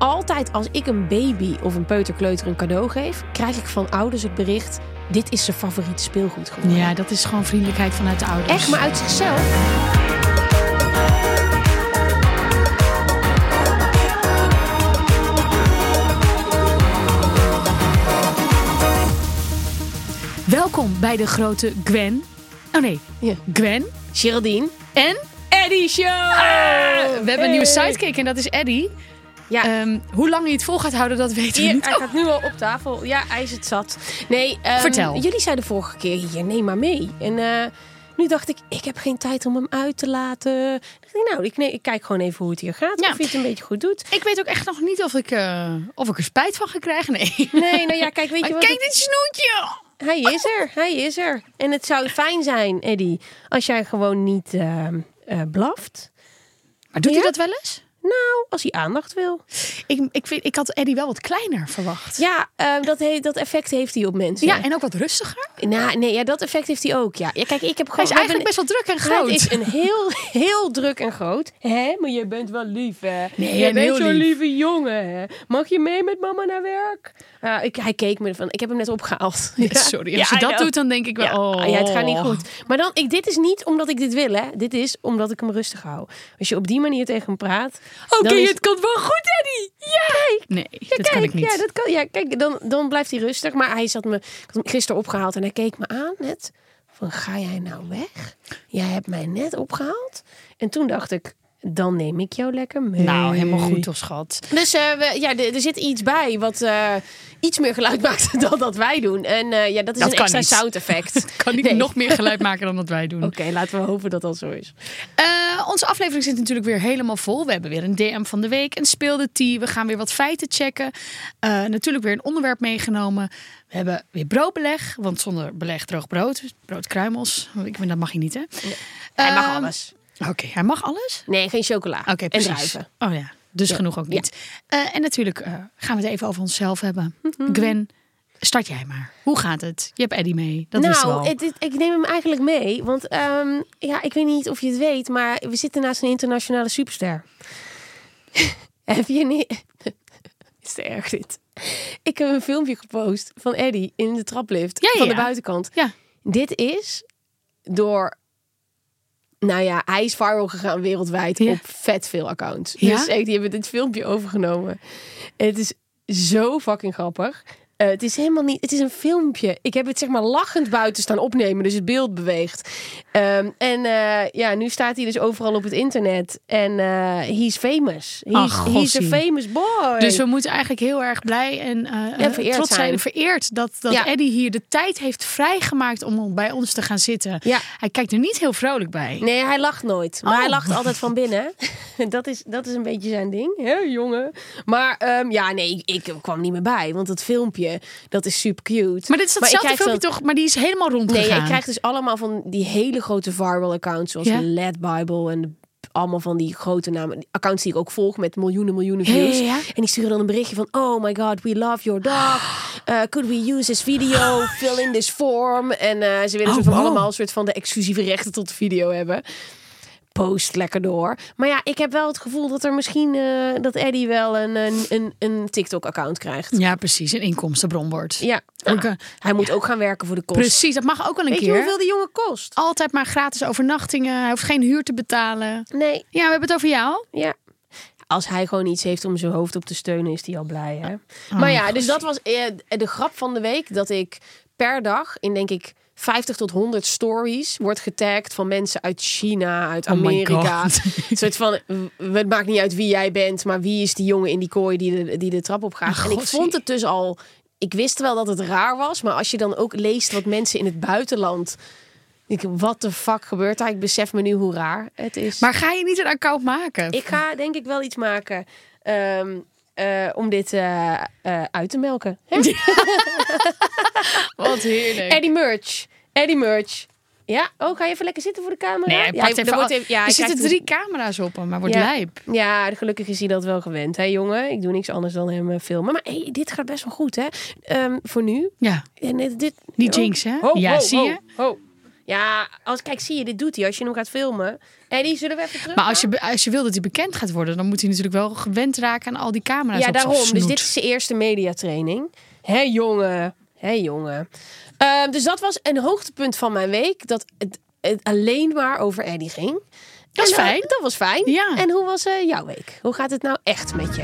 Altijd als ik een baby of een peuterkleuter een cadeau geef, krijg ik van ouders het bericht: dit is zijn favoriete speelgoed geworden. Ja, dat is gewoon vriendelijkheid vanuit de ouders. Echt, maar uit zichzelf. Welkom bij de grote Gwen. Oh nee, Ja. Gwen Geraldine. en Eddie Show! we hebben een nieuwe sidekick en dat is Eddie. Ja. Ehm, hoe lang hij het vol gaat houden, dat weten we Hier, niet. hij gaat nu al op tafel. Ja, hij is het zat. Nee, ehm, Vertel. Jullie zeiden vorige keer hier, neem maar mee. En eh, nu dacht ik, ik heb geen tijd om hem uit te laten. Dacht ik, nou, ik, nee, ik kijk gewoon even hoe het hier gaat. Ja. Of hij het een beetje goed doet. Ik weet ook echt nog niet of ik, eh, of ik er spijt van ga krijgen. Nee. Nee, nou ja, kijk, weet je wat? kijk dit snoetje! Hij is er, hij is er. En het zou fijn zijn, Eddie, als jij gewoon niet ehm, eh, blaft. Maar doet Ja? hij dat wel eens? Nou, als hij aandacht wil. Ik, ik, vind, ik had Eddie wel wat kleiner verwacht. Ja, ehm, dat, he- dat effect heeft hij op mensen. Ja, en ook wat rustiger. Nou, nee, ja, dat effect heeft hij ook. Ja, ja kijk, ik heb Hij gewoon. is eigenlijk best wel druk en Het groot. is een heel, heel druk en groot. Hè? Maar je bent wel lief, hè? Nee, je en bent zo'n lief. lieve jongen, hè? Mag je mee met mama naar werk? Ja, ik, hij keek me van. Ik heb hem net opgehaald. Ja. Sorry, Ja, als je dat doet, dan denk ik wel... Ja, oh. ja, het gaat niet goed. Maar dan, ik, dit is niet omdat ik dit wil, hè? Dit is omdat ik hem rustig hou. Als je op die manier tegen hem praat. Oké, is- het komt wel goed, Eddie. Ja! Nee, dat kijk, kan ik niet. Ja, dat kan. Ja, kijk, dan, dan blijft hij rustig. Maar hij zat me ik had hem gisteren opgehaald en hij keek me aan net. Van, ga jij nou weg? Jij hebt mij net opgehaald. En toen dacht ik, dan neem ik jou lekker mee. Nou, helemaal goed toch, schat. Dus eh, we, ja, er, er zit iets bij wat eh, iets meer geluid maakt dan dat wij doen. En eh, ja, dat is Dat een extra niet. sound effect. Kan niet Nee. nog meer geluid maken dan dat wij doen. Oké, laten we hopen dat dat zo is. Eh, onze aflevering zit natuurlijk weer helemaal vol. We hebben weer een DM van de week, een speelde tea. We gaan weer wat feiten checken. Eh, natuurlijk weer een onderwerp meegenomen. We hebben weer broodbeleg, want zonder beleg droog brood. Broodkruimels. Ik vind dat mag je niet, hè? Hij mag Ehm, alles. Oké, hij mag alles? Nee, geen chocola. Oké, en precies. druiven. Oh ja, dus Ja. genoeg ook niet. Eh, en natuurlijk eh, gaan we het even over onszelf hebben. Mhm. Gwen, start jij maar. Hoe gaat het? Je hebt Eddie mee, dat nou, het, het- ik neem hem eigenlijk mee. Want ehm, ja, ik weet niet of je het weet, maar we zitten naast een internationale superster. Heb je niet... Is te erg dit. Ik heb een filmpje gepost van Eddie in de traplift Ja, van de buitenkant. Ja. Dit is door... Nou ja, hij is viral gegaan wereldwijd Ja. op vet veel accounts. Ja? Dus echt, die hebben dit filmpje overgenomen. En het is zo fucking grappig. Eh, het is helemaal niet. Het is een filmpje. Ik heb het zeg maar lachend buiten staan opnemen, dus het beeld beweegt. Ehm, en eh, ja, nu staat hij dus overal op het internet. En eh he's famous. He's, Ach, he's a famous boy. Dus we moeten eigenlijk heel erg blij en eh, trots zijn. zijn. Vereerd dat, dat Ja. Eddie hier de tijd heeft vrijgemaakt om bij ons te gaan zitten. Ja. Hij kijkt er niet heel vrolijk bij. Nee, hij lacht nooit. Maar Oh. hij lacht altijd van binnen. dat, is, dat is een beetje zijn ding, hè, jongen. Maar ehm, ja, nee, ik, ik kwam niet meer bij. Want dat filmpje, dat is super cute. Maar dit is datzelfde filmpje dan- toch? Maar die is helemaal rondgegaan. Nee, ik krijg dus allemaal van die hele grote viral accounts. Zoals Ja. Led Bible en allemaal van die grote namen. Accounts die ik ook volg met miljoenen, miljoenen views. ja. En die sturen dan een berichtje van... Oh my god, we love your dog. Uh, could we use this video? Fill in this form. En eh, ze willen Oh, van wow. allemaal een soort van de exclusieve rechten tot de video hebben. Post lekker door. Maar ja, ik heb wel het gevoel dat er misschien eh, dat Eddie wel een, een, een, een TikTok-account krijgt. Ja, precies. Een inkomstenbron wordt. Ja, Ook, Ah, hij moet ook gaan werken voor de kost. Precies, dat mag ook wel een Weet je keer. hoeveel die jongen kost? Altijd maar gratis overnachtingen. Hij hoeft geen huur te betalen. Nee, Ja, we hebben het over jou. ja. Als hij gewoon iets heeft om zijn hoofd op te steunen, is hij al blij, hè? Oh, maar ja, dus dat was eh, de grap van de week. Dat ik per dag in, denk ik, 50 tot 100 stories wordt getagd van mensen uit China, uit Oh Amerika. Een soort van, het maakt niet uit wie jij bent, maar wie is die jongen in die kooi die de, die de trap op gaat. Oh, en ik vond het dus al, ik wist wel dat het raar was, maar als je dan ook leest wat mensen in het buitenland, ik, wat de fuck gebeurt daar? Ik besef me nu hoe raar het is. Maar ga je niet een account maken? Ik ga denk ik wel iets maken ehm, eh, om dit eh, eh, uit te melken. Wat heerlijk. Eddie Merch. Eddie Merch. Ja, oh, ga je even lekker zitten voor de camera? Nee, ja, er even wordt al- even- ja, er zitten drie camera's op hem, maar wordt Ja. lijp. Ja, gelukkig is hij dat wel gewend, hè, jongen. Ik doe niks anders dan hem filmen. Maar hey, dit gaat best wel goed, hè? Ehm, voor nu. Ja, En dit, oh. jinx, hè? Ho, ja, ho, zie ho, je? Ja, als, kijk, zie je, dit doet hij als je hem gaat filmen. Eddie, zullen we even terug? Maar als je, als je wil dat hij bekend gaat worden, dan moet hij natuurlijk wel gewend raken aan al die camera's Ja, op zijn daarom. Dus dit is zijn eerste mediatraining. Hé, jongen. Hé, jongen. Ehm, dus dat was een hoogtepunt van mijn week. Dat het, het alleen maar over Eddie ging. Dat is En, eh, fijn. dat was fijn. Ja. En hoe was eh, jouw week? Hoe gaat het nou echt met je?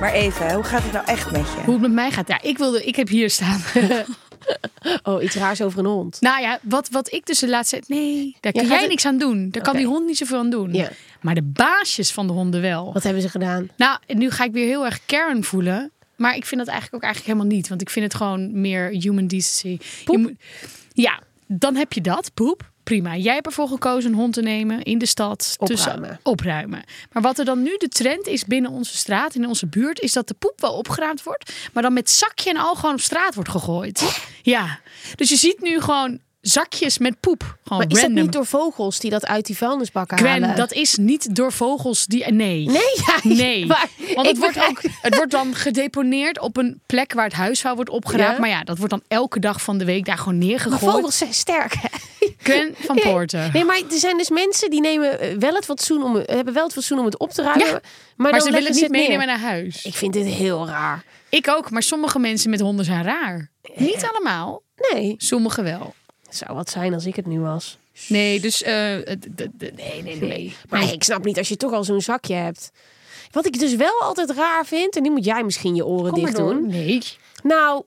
Maar even, hoe gaat het nou echt met je? Hoe het met mij gaat. Ja, ik, wilde, ik heb hier staan. Oh, iets raars over een hond. nou ja, wat, wat ik dus de laatste tijd... Nee, daar Ja, kan gaat jij het- niks aan doen. Daar kan die hond niet zoveel aan doen. Ja. Maar de baasjes van de honden wel. Wat hebben ze gedaan? Nou, nu ga ik weer heel erg Karen voelen. Maar ik vind dat eigenlijk ook eigenlijk helemaal niet. Want ik vind het gewoon meer human decency. Moet, ja, dan heb je dat. Poep. Prima. Jij hebt ervoor gekozen een hond te nemen in de stad. Opruimen. Tussen, opruimen. Maar wat er dan nu de trend is binnen onze straat, in onze buurt, is dat de poep wel opgeruimd wordt. Maar dan met zakje en al gewoon op straat wordt gegooid. Ja. Dus je ziet nu gewoon zakjes met poep. Gewoon Maar is random. dat niet door vogels die dat uit die vuilnisbakken Gwen, halen? dat is niet door vogels die. Nee. Nee, ja, Nee. maar Want het wordt, begrijp- ook, het wordt dan gedeponeerd op een plek waar het huisvuil wordt opgeraapt. Ja. Maar ja, dat wordt dan elke dag van de week daar gewoon Maar neergegooid. vogels zijn sterk. hè? Gwen van Poorten. Nee, maar er zijn dus mensen die nemen eh, wel het fatsoen om, hebben wel het fatsoen om het op te ruimen. Ja, maar, Maar ze willen het niet meenemen naar huis. Ik vind dit heel raar. Ik ook, maar sommige mensen met honden zijn raar. Niet allemaal, Nee, sommige wel. Het zou wat zijn als ik het nu was. Nee, dus... eh, de- nee, nee, nee. Maar Nee. ik snap niet als je toch al zo'n zakje hebt. Wat ik dus wel altijd raar vind, en nu moet jij misschien je oren Kom maar dicht door. doen. Nee. Nou,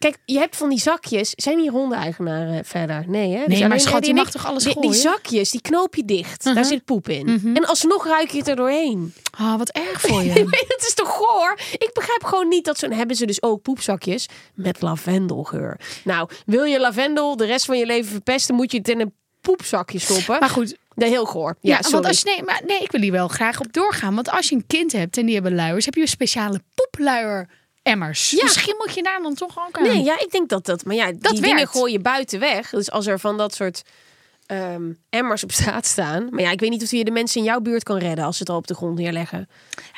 kijk, je hebt van die zakjes. Zijn hier hondeneigenaren verder? Nee, hè? Dus Nee, maar schat, je mag toch alles die, die gooien? Mhm. zakjes, die knoop je dicht. Daar zit poep in. En alsnog ruik je het er doorheen. Ah, wat erg voor je. Dat is toch goor? Ik begrijp gewoon niet dat zo'n... Hebben ze dus ook poepzakjes met lavendelgeur. Nou, wil je lavendel de rest van je leven verpesten... moet je het in een poepzakje stoppen. Maar goed, Nee, heel goor. Ja, Ja, sorry. want als je, nee, maar nee, ik wil hier wel graag op doorgaan. Want als je een kind hebt en die hebben luiers, heb je speciale poepluier emmers. Ja. Misschien moet je daar dan toch ook aan. Nee, ja, ik denk dat dat... Maar ja, Dat die dingen werkt. gooi je buiten weg. Dus als er van dat soort ehm, emmers op straat staan... Maar ja, ik weet niet of je de mensen in jouw buurt kan redden... als ze het al op de grond neerleggen.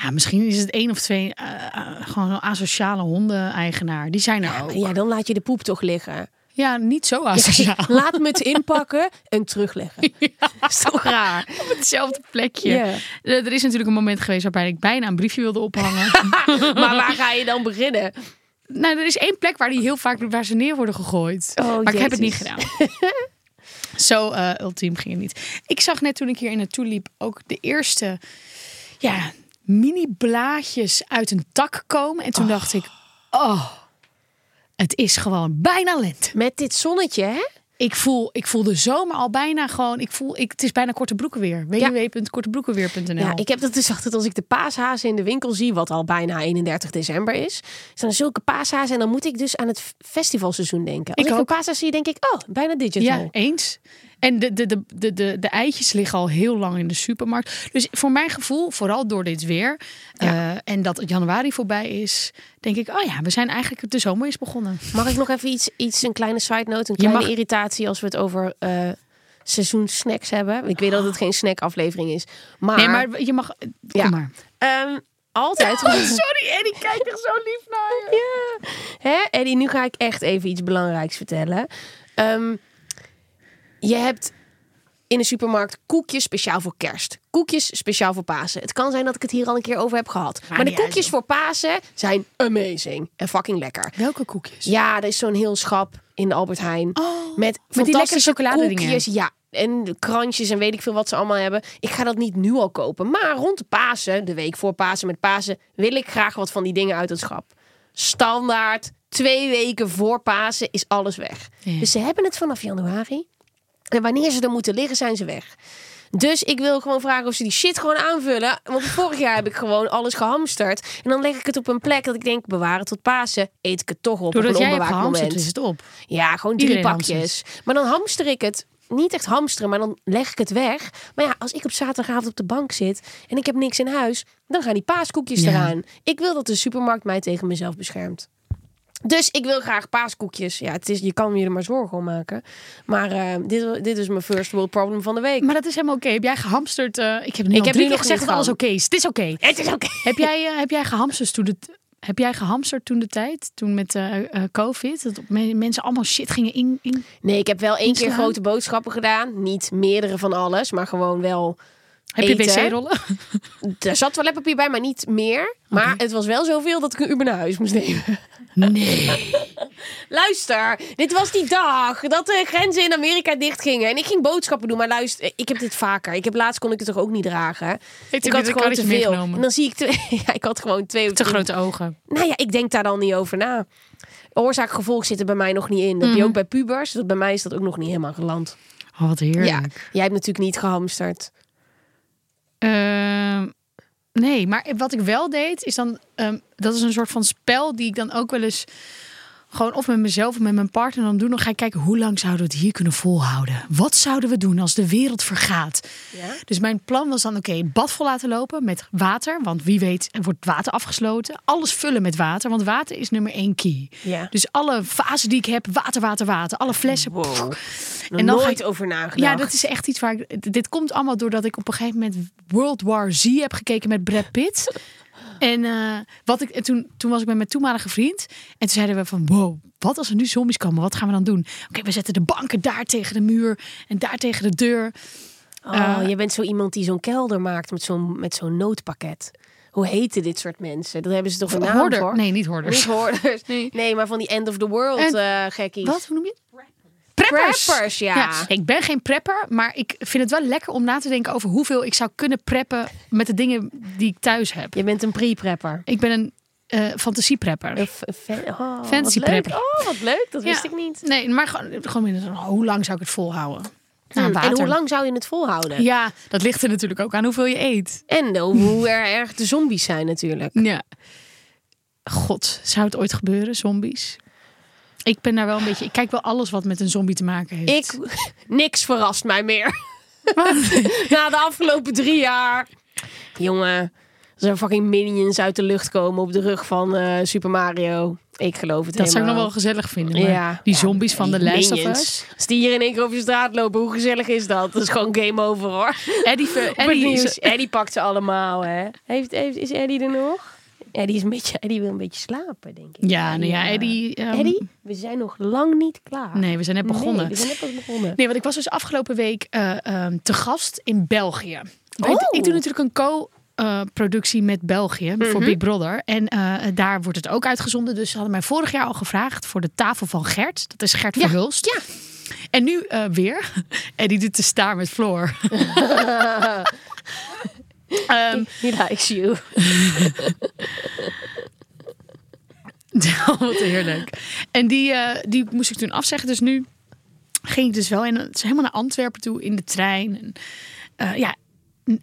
Ja, misschien is het één of twee eh, eh, gewoon asociale honden-eigenaar. Die zijn er ook. Ja, dan laat je de poep toch liggen. Ja, niet zo asociaal. Laat me het inpakken en terugleggen. Dat is toch raar? Op hetzelfde plekje. Eh, Er is natuurlijk een moment geweest waarbij ik bijna een briefje wilde ophangen. Maar waar ga je dan beginnen? nou, er is één plek waar die heel vaak waar ze neer worden gegooid. Oh, maar ik heb het niet gedaan. Zo eh, ultiem ging het niet. Ik zag net toen ik hier naartoe liep ook de eerste ja, mini blaadjes uit een tak komen. En toen dacht ik, oh, het is gewoon bijna lente. Met dit zonnetje, hè? Ik voel, ik voel de zomer al bijna gewoon. Ik voel, ik, het is bijna korte broeken weer. www.kortebroekenweer.nl. Ja, ik heb dat dus altijd als ik de paashazen in de winkel zie, wat al bijna 31 december is. zijn er zulke paashazen en dan moet ik dus aan het festivalseizoen denken. Als Ik ik, een ook. paashaas zie, denk ik, oh, bijna digital. Ja, eens. En de, de, de, de, de, de eitjes liggen al heel lang in de supermarkt. Dus voor mijn gevoel, vooral door dit weer eh, en dat het januari voorbij is, denk ik, oh ja, we zijn eigenlijk de zomer is begonnen. Mag ik nog even iets, iets een kleine side note, een kleine mag- irritatie als we het over eh seizoensnacks hebben? Ik weet dat het geen snackaflevering is, maar, Nee, maar je mag. Kom Ja. maar. ehm, altijd. Sorry, Eddie, kijk echt zo lief naar je. Hè, Eddie, nu ga ik echt even iets belangrijks vertellen. Ehm, je hebt in de supermarkt koekjes speciaal voor kerst. Koekjes speciaal voor Pasen. Het kan zijn dat ik het hier al een keer over heb gehad. maar de uit, koekjes voor Pasen zijn amazing. En fucking lekker. Welke koekjes? Ja, er is zo'n heel schap in de Albert Heijn. Oh, met die lekkere fantastische chocoladedingen. Ja, en krantjes en weet ik veel wat ze allemaal hebben. Ik ga dat niet nu al kopen. Maar rond de Pasen, de week voor Pasen met Pasen... wil ik graag wat van die dingen uit het schap. Standaard, twee weken voor Pasen is alles weg. Ja. Dus ze hebben het vanaf januari. En wanneer ze er moeten liggen, zijn ze weg. Dus ik wil gewoon vragen of ze die shit gewoon aanvullen. Want vorig jaar heb ik gewoon alles gehamsterd. En dan leg ik het op een plek dat ik denk, bewaren tot Pasen. Eet ik het toch op Doordat op een jij hebt onbewaakt gehamsterd, moment. is het op. Ja, gewoon drie Iedereen pakjes. Maar dan hamster ik het. Niet echt hamsteren, maar dan leg ik het weg. Maar ja, als ik op zaterdagavond op de bank zit en ik heb niks in huis, dan gaan die paaskoekjes Ja. eraan. Ik wil dat de supermarkt mij tegen mezelf beschermt. Dus ik wil graag paaskoekjes. Ja, het is, je kan je er maar zorgen om maken. Maar eh, dit, dit is mijn first world problem van de week. Maar dat is helemaal oké. Heb jij gehamsterd? eh, ik heb nu Ik heb nog gezegd niet dat alles oké is. Het is oké. Het is oké. Heb jij, eh, heb jij gehamsterd toen het... Heb jij gehamsterd toen de tijd? Toen met COVID? Dat me- mensen allemaal shit gingen in... in... Nee, ik heb wel één keer grote boodschappen gedaan. Niet meerdere van alles, maar gewoon wel Heb je wc-rollen? Er zat toiletpapier bij, maar niet meer. Maar het was wel zoveel dat ik een Uber naar huis moest nemen. Nee. Luister, dit was die dag dat de grenzen in Amerika dichtgingen. En ik ging boodschappen doen. Maar luister, ik heb dit vaker. Ik heb laatst kon ik het toch ook niet dragen. Ik u had gewoon te veel. En dan zie ik twee. Ja, ik had gewoon twee Te grote ogen. Nou ja, ik denk daar dan niet over na. Oorzaak-gevolg zit er bij mij nog niet in. Dat heb je ook bij pubers. Dat bij mij is dat ook nog niet helemaal geland. Oh, wat heerlijk. Ja, jij hebt natuurlijk niet gehamsterd. Ehm, nee, maar wat ik wel deed, is dan... ehm, dat is een soort van spel die ik dan ook wel eens... Gewoon of met mezelf of met mijn partner dan doen. Dan ga ik kijken, hoe lang zouden we het hier kunnen volhouden? Wat zouden we doen als de wereld vergaat? Ja? Dus mijn plan was dan, oké, bad vol laten lopen met water. Want wie weet er wordt water afgesloten. Alles vullen met water, want water is nummer één key. Ja. Dus alle fasen die ik heb, water, water, water. Alle flessen. Wow. En dan ga nooit ik- over nagedacht. Ja, dat is echt iets waar ik. Dit komt allemaal doordat ik op een gegeven moment World War Z heb gekeken met Brad Pitt. En eh, wat ik, en toen, toen was ik met mijn toenmalige vriend. En toen zeiden we van wow, wat als er nu zombies komen? Wat gaan we dan doen? Oké, we zetten de banken daar tegen de muur en daar tegen de deur. Oh, Eh, je bent zo iemand die zo'n kelder maakt met zo'n met zo'n noodpakket. Hoe heten dit soort mensen? Daar hebben ze toch een naam Hoorder. voor? Nee, niet hoorders. Niet hoorders. Nee. Nee. maar van die end of the world En- eh gekkies. Wat? Hoe noem je het? Preppers, ja. Ik ben geen prepper, maar ik vind het wel lekker om na te denken over hoeveel ik zou kunnen preppen met de dingen die ik thuis heb. Je bent een pre-prepper. Ik ben een eh fantasieprepper. Een oh, leuk. prepper. Oh, wat leuk. Dat wist Ja. ik niet. Nee, maar gewoon, gewoon hoe lang zou ik het volhouden? Nou, Hmm. En hoe lang zou je het volhouden? Ja, dat ligt er natuurlijk ook aan hoeveel je eet. En hoe- hoe er erg de zombies zijn natuurlijk. Ja. God, zou het ooit gebeuren, zombies? Ik ben daar wel een beetje. Ik kijk wel alles wat met een zombie te maken heeft. Ik, niks verrast mij meer. Na de afgelopen drie jaar. Jongen, als er fucking minions uit de lucht komen op de rug van eh, Super Mario. Ik geloof het dat zou ik nog wel gezellig vinden. Ja. Die zombies van de. Us. Als die hier in één keer over je straat lopen, hoe gezellig is dat? Dat is gewoon game over hoor. Eddie, Eddie, is- Eddie pakt ze allemaal, hè? Heeft, heeft, is Eddie er nog? Eddie, is een beetje, Eddie wil een beetje slapen, denk ik. ja, nou ja, Eddie. ehm, Eddie, we zijn nog lang niet klaar. Nee, we zijn net begonnen. Nee, we zijn net pas begonnen. Nee, want ik was dus afgelopen week eh, ehm, te gast in België. Ik, Oh. ik doe natuurlijk een co-productie met België voor Mhm. Big Brother. En eh, daar wordt het ook uitgezonden. Dus ze hadden mij vorig jaar al gevraagd voor de tafel van Gert. Dat is Gert Verhulst. ja. En nu eh, weer. En die doet de staar met Floor. Ehm, He likes you. Oh, wat heerlijk. En die, eh, die moest ik toen afzeggen. Dus nu ging ik dus wel in, het is helemaal naar Antwerpen toe in de trein. En, eh, ja,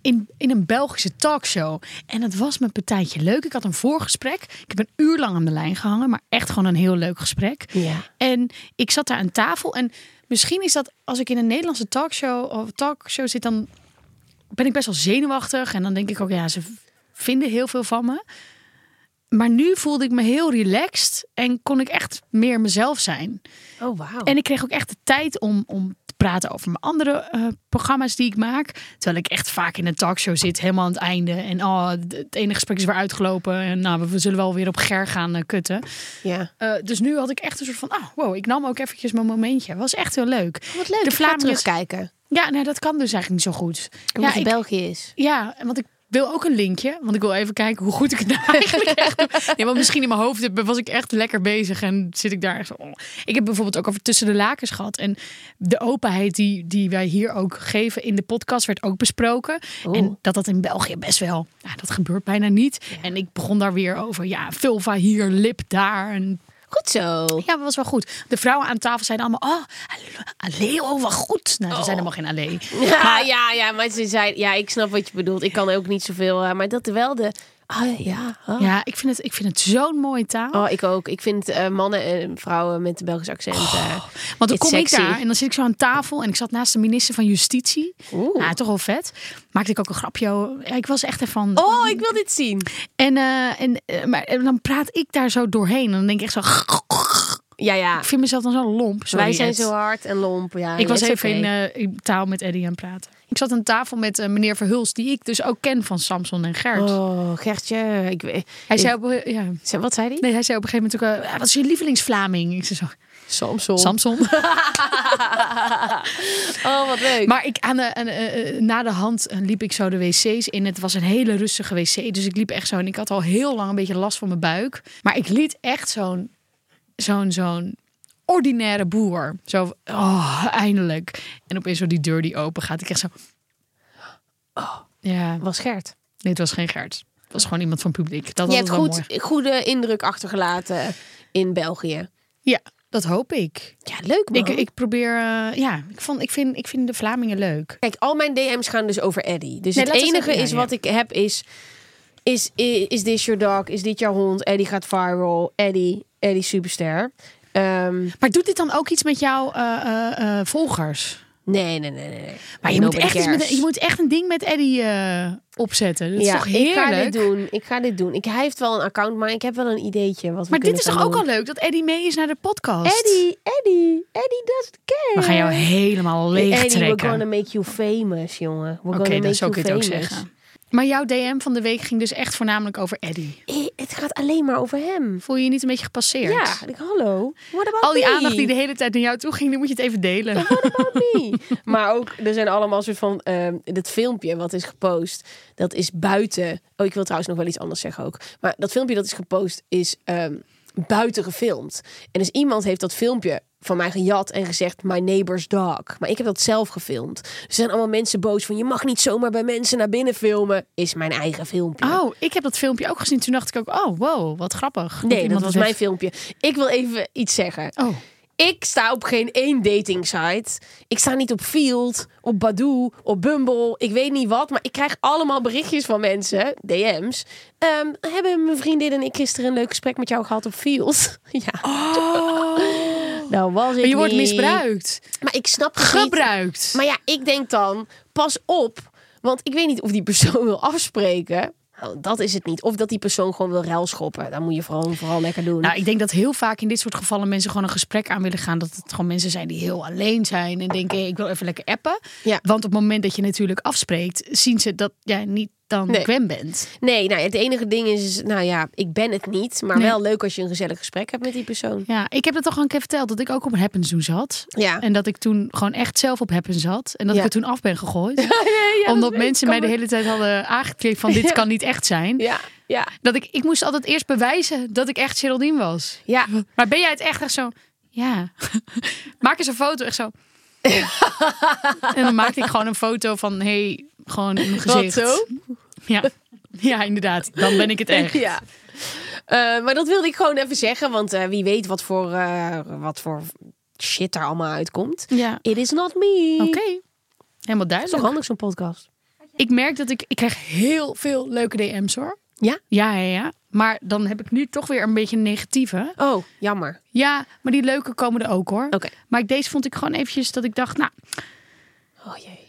in, in een Belgische talkshow. En het was mijn partijtje leuk. Ik had een voorgesprek. Ik heb een uur lang aan de lijn gehangen. Maar echt gewoon een heel leuk gesprek. Ja. En ik zat daar aan tafel. En misschien is dat als ik in een Nederlandse talkshow of talkshow zit, dan ben ik best wel zenuwachtig. En dan denk ik ook, ja, ze vinden heel veel van me. Maar nu voelde ik me heel relaxed en kon ik echt meer mezelf zijn. Oh, wauw. En ik kreeg ook echt de tijd om, om te praten over mijn andere eh, programma's die ik maak. Terwijl ik echt vaak in een talkshow zit, helemaal aan het einde. En oh, het ene gesprek is weer uitgelopen. En nou, we zullen wel weer op ger gaan eh, kutten. Ja. Eh, dus nu had ik echt een soort van, ah, wow, ik nam ook eventjes mijn momentje. Was echt heel leuk. Wat leuk. De Vlamingen- terugkijken. Ja, nee, dat kan dus eigenlijk niet zo goed. Omdat Ja, het ik- België is. Ja, en want ik wil ook een linkje. Want ik wil even kijken hoe goed ik het nou eigenlijk echt doe. Ja, want misschien in mijn hoofd was ik echt lekker bezig. En zit ik daar echt zo... oh. Ik heb bijvoorbeeld ook over tussen de lakens gehad. En de openheid die, die wij hier ook geven in de podcast werd ook besproken. En dat dat in België best wel... Nou, dat gebeurt bijna niet. En ik begon daar weer over. Ja, vulva hier, lip daar. En Goed zo. ja, dat was wel goed. De vrouwen aan tafel zeiden allemaal... Oh, allee, oh, wat goed. Nou, ze zijn helemaal geen allee. Ja, ja, ja, maar ze zei, ja, ik snap wat je bedoelt. Ik kan ook niet zoveel, eh, maar dat wel de. Ah, ja. ah. Ja, ik vind het, ik vind het zo'n mooie taal. Oh, ik ook. Ik vind eh, mannen en vrouwen met een Belgisch accent. eh, Want dan kom ik daar en dan zit ik zo aan tafel en ik zat naast de minister van Justitie. Oeh. Ja, toch wel vet. Maakte ik ook een grapje. Ja, ik was echt even van. Oh, ik wil dit zien. En, eh, en, maar en dan praat ik daar zo doorheen. En dan denk ik echt zo. Ja, ja. Ik vind mezelf dan zo lomp. Sorry, Wij zijn Ed. zo hard en lomp. Ja, Ik was even okay. in, in taal met Eddie aan het praten. Ik zat aan tafel met eh, meneer Verhulst, die ik dus ook ken van Samson en Gert. Oh, Gertje. Ik, weet- Hij ik- zei op, ja, Wat zei hij? nee, hij zei op een gegeven moment ook, eh, wat is je lievelingsvlaming? Ik zei zo, Samson. Samson. Oh, wat leuk. Maar ik, aan de, aan de, eh, eh, na de hand liep ik zo de wc's in. Het was een hele rustige wc. Dus ik liep echt zo. En ik had al heel lang een beetje last van mijn buik. Maar ik liet echt zo'n zo'n zo'n ordinaire boer. Zo, oh, eindelijk. En opeens zo die deur die open gaat. Ik echt zo... Ja, was Gert. nee, het was geen Gert. Het was gewoon iemand van publiek. Dat Je hebt goed, mooi. goede indruk achtergelaten in België. Ja, dat hoop ik. Ja, leuk man. Ik, ik probeer... eh, ja, ik, vond, ik, vind, ik vind de Vlamingen leuk. Kijk, al mijn DM's gaan dus over Eddie. Dus Nee, het enige ja, is ja. wat ik heb is... Is, is, is this your dog? Is dit jouw hond? Eddie gaat viral. Eddie, Eddie superster. Ehm, Maar doet dit dan ook iets met jouw eh, eh, eh, volgers? nee, nee, nee, nee. Maar je moet, echt met, je moet echt een ding met Eddie opzetten. Dat is ja, toch heerlijk? ik ga dit doen. Ik ga dit doen. Ik, hij heeft wel een account, maar ik heb wel een ideetje. Wat we Maar dit is toch ook al leuk dat Eddie mee is naar de podcast? Eddie, Eddie, Eddie doesn't care. We gaan jou helemaal leeg Eddie, we're trekken. gonna make you famous, jongen. Oké, dan make zou ik het ook zeggen. Maar jouw DM van de week ging dus echt voornamelijk over Eddie. Eh, het gaat alleen maar over hem. Voel je je niet een beetje gepasseerd? Ja, ik, hallo. What about Al die me? aandacht die de hele tijd naar jou toe ging, dan moet je het even delen. What about me? maar ook, er zijn allemaal soort van... ehm dat filmpje wat is gepost, dat is buiten... Oh, ik wil trouwens nog wel iets anders zeggen ook. Maar dat filmpje dat is gepost is ehm, buiten gefilmd. En dus iemand heeft dat filmpje van mij gejat en gezegd... My neighbor's dog. Maar ik heb dat zelf gefilmd. Er zijn allemaal mensen boos van... Je mag niet zomaar bij mensen naar binnen filmen. Is mijn eigen filmpje. Oh, ik heb dat filmpje ook gezien. Toen dacht ik ook, oh, wow, wat grappig. nee, dat was heeft- mijn filmpje. Ik wil even iets zeggen. Oh, Ik sta op geen één dating site. Ik sta niet op Field, op Badoo, op Bumble. Ik weet niet wat, maar ik krijg allemaal berichtjes van mensen, DM's. Ehm, hebben mijn vriendin en ik gisteren een leuk gesprek met jou gehad op Field? ja. Nou was ik maar je wordt niet. misbruikt. Maar ik snap het niet. Gebruikt. Maar ja, ik denk dan, pas op. Want ik weet niet of die persoon wil afspreken. Nou, dat is het niet. Of dat die persoon gewoon wil ruilschoppen. Dan moet je vooral, vooral lekker doen. Nou, ik denk dat heel vaak in dit soort gevallen mensen gewoon een gesprek aan willen gaan. Dat het gewoon mensen zijn die heel alleen zijn en denken, hey, ik wil even lekker appen. Ja. Want op het moment dat je natuurlijk afspreekt, zien ze dat jij niet dan Nee. Gwen bent. Nee, nou, het enige ding is, nou ja, ik ben het niet. Maar Nee. wel leuk als je een gezellig gesprek hebt met die persoon. Ja, ik heb het toch al een keer verteld dat ik ook op een Happens doen zat. Ja. En dat ik toen gewoon echt zelf op Happens zat. En dat Ja. ik er toen af ben gegooid. Ja, omdat dat mensen mij de hele tijd hadden aangekleed van dit kan niet echt zijn. Ja, ja, Dat ik, ik moest altijd eerst bewijzen dat ik echt Geraldine was. ja. Maar ben jij het echt echt zo? Ja. Maak eens een foto echt zo. en dan maakte ik gewoon een foto van hey, gewoon een gezicht. zo? Ja. ja, inderdaad. Dan ben ik het echt. ja. Eh, maar dat wilde ik gewoon even zeggen. Want eh, wie weet wat voor, eh, wat voor shit er allemaal uitkomt. Ja. It is not me. Oké. Helemaal Dat is toch duidelijk. handig zo'n podcast. Ik merk dat ik, ik krijg heel veel leuke DM's hoor. Ja? Ja, ja, ja. Maar dan heb ik nu toch weer een beetje een negatieve. Oh, jammer. Ja, maar die leuke komen er ook hoor. Oké. Maar deze vond ik gewoon eventjes dat ik dacht, nou, Oh jee.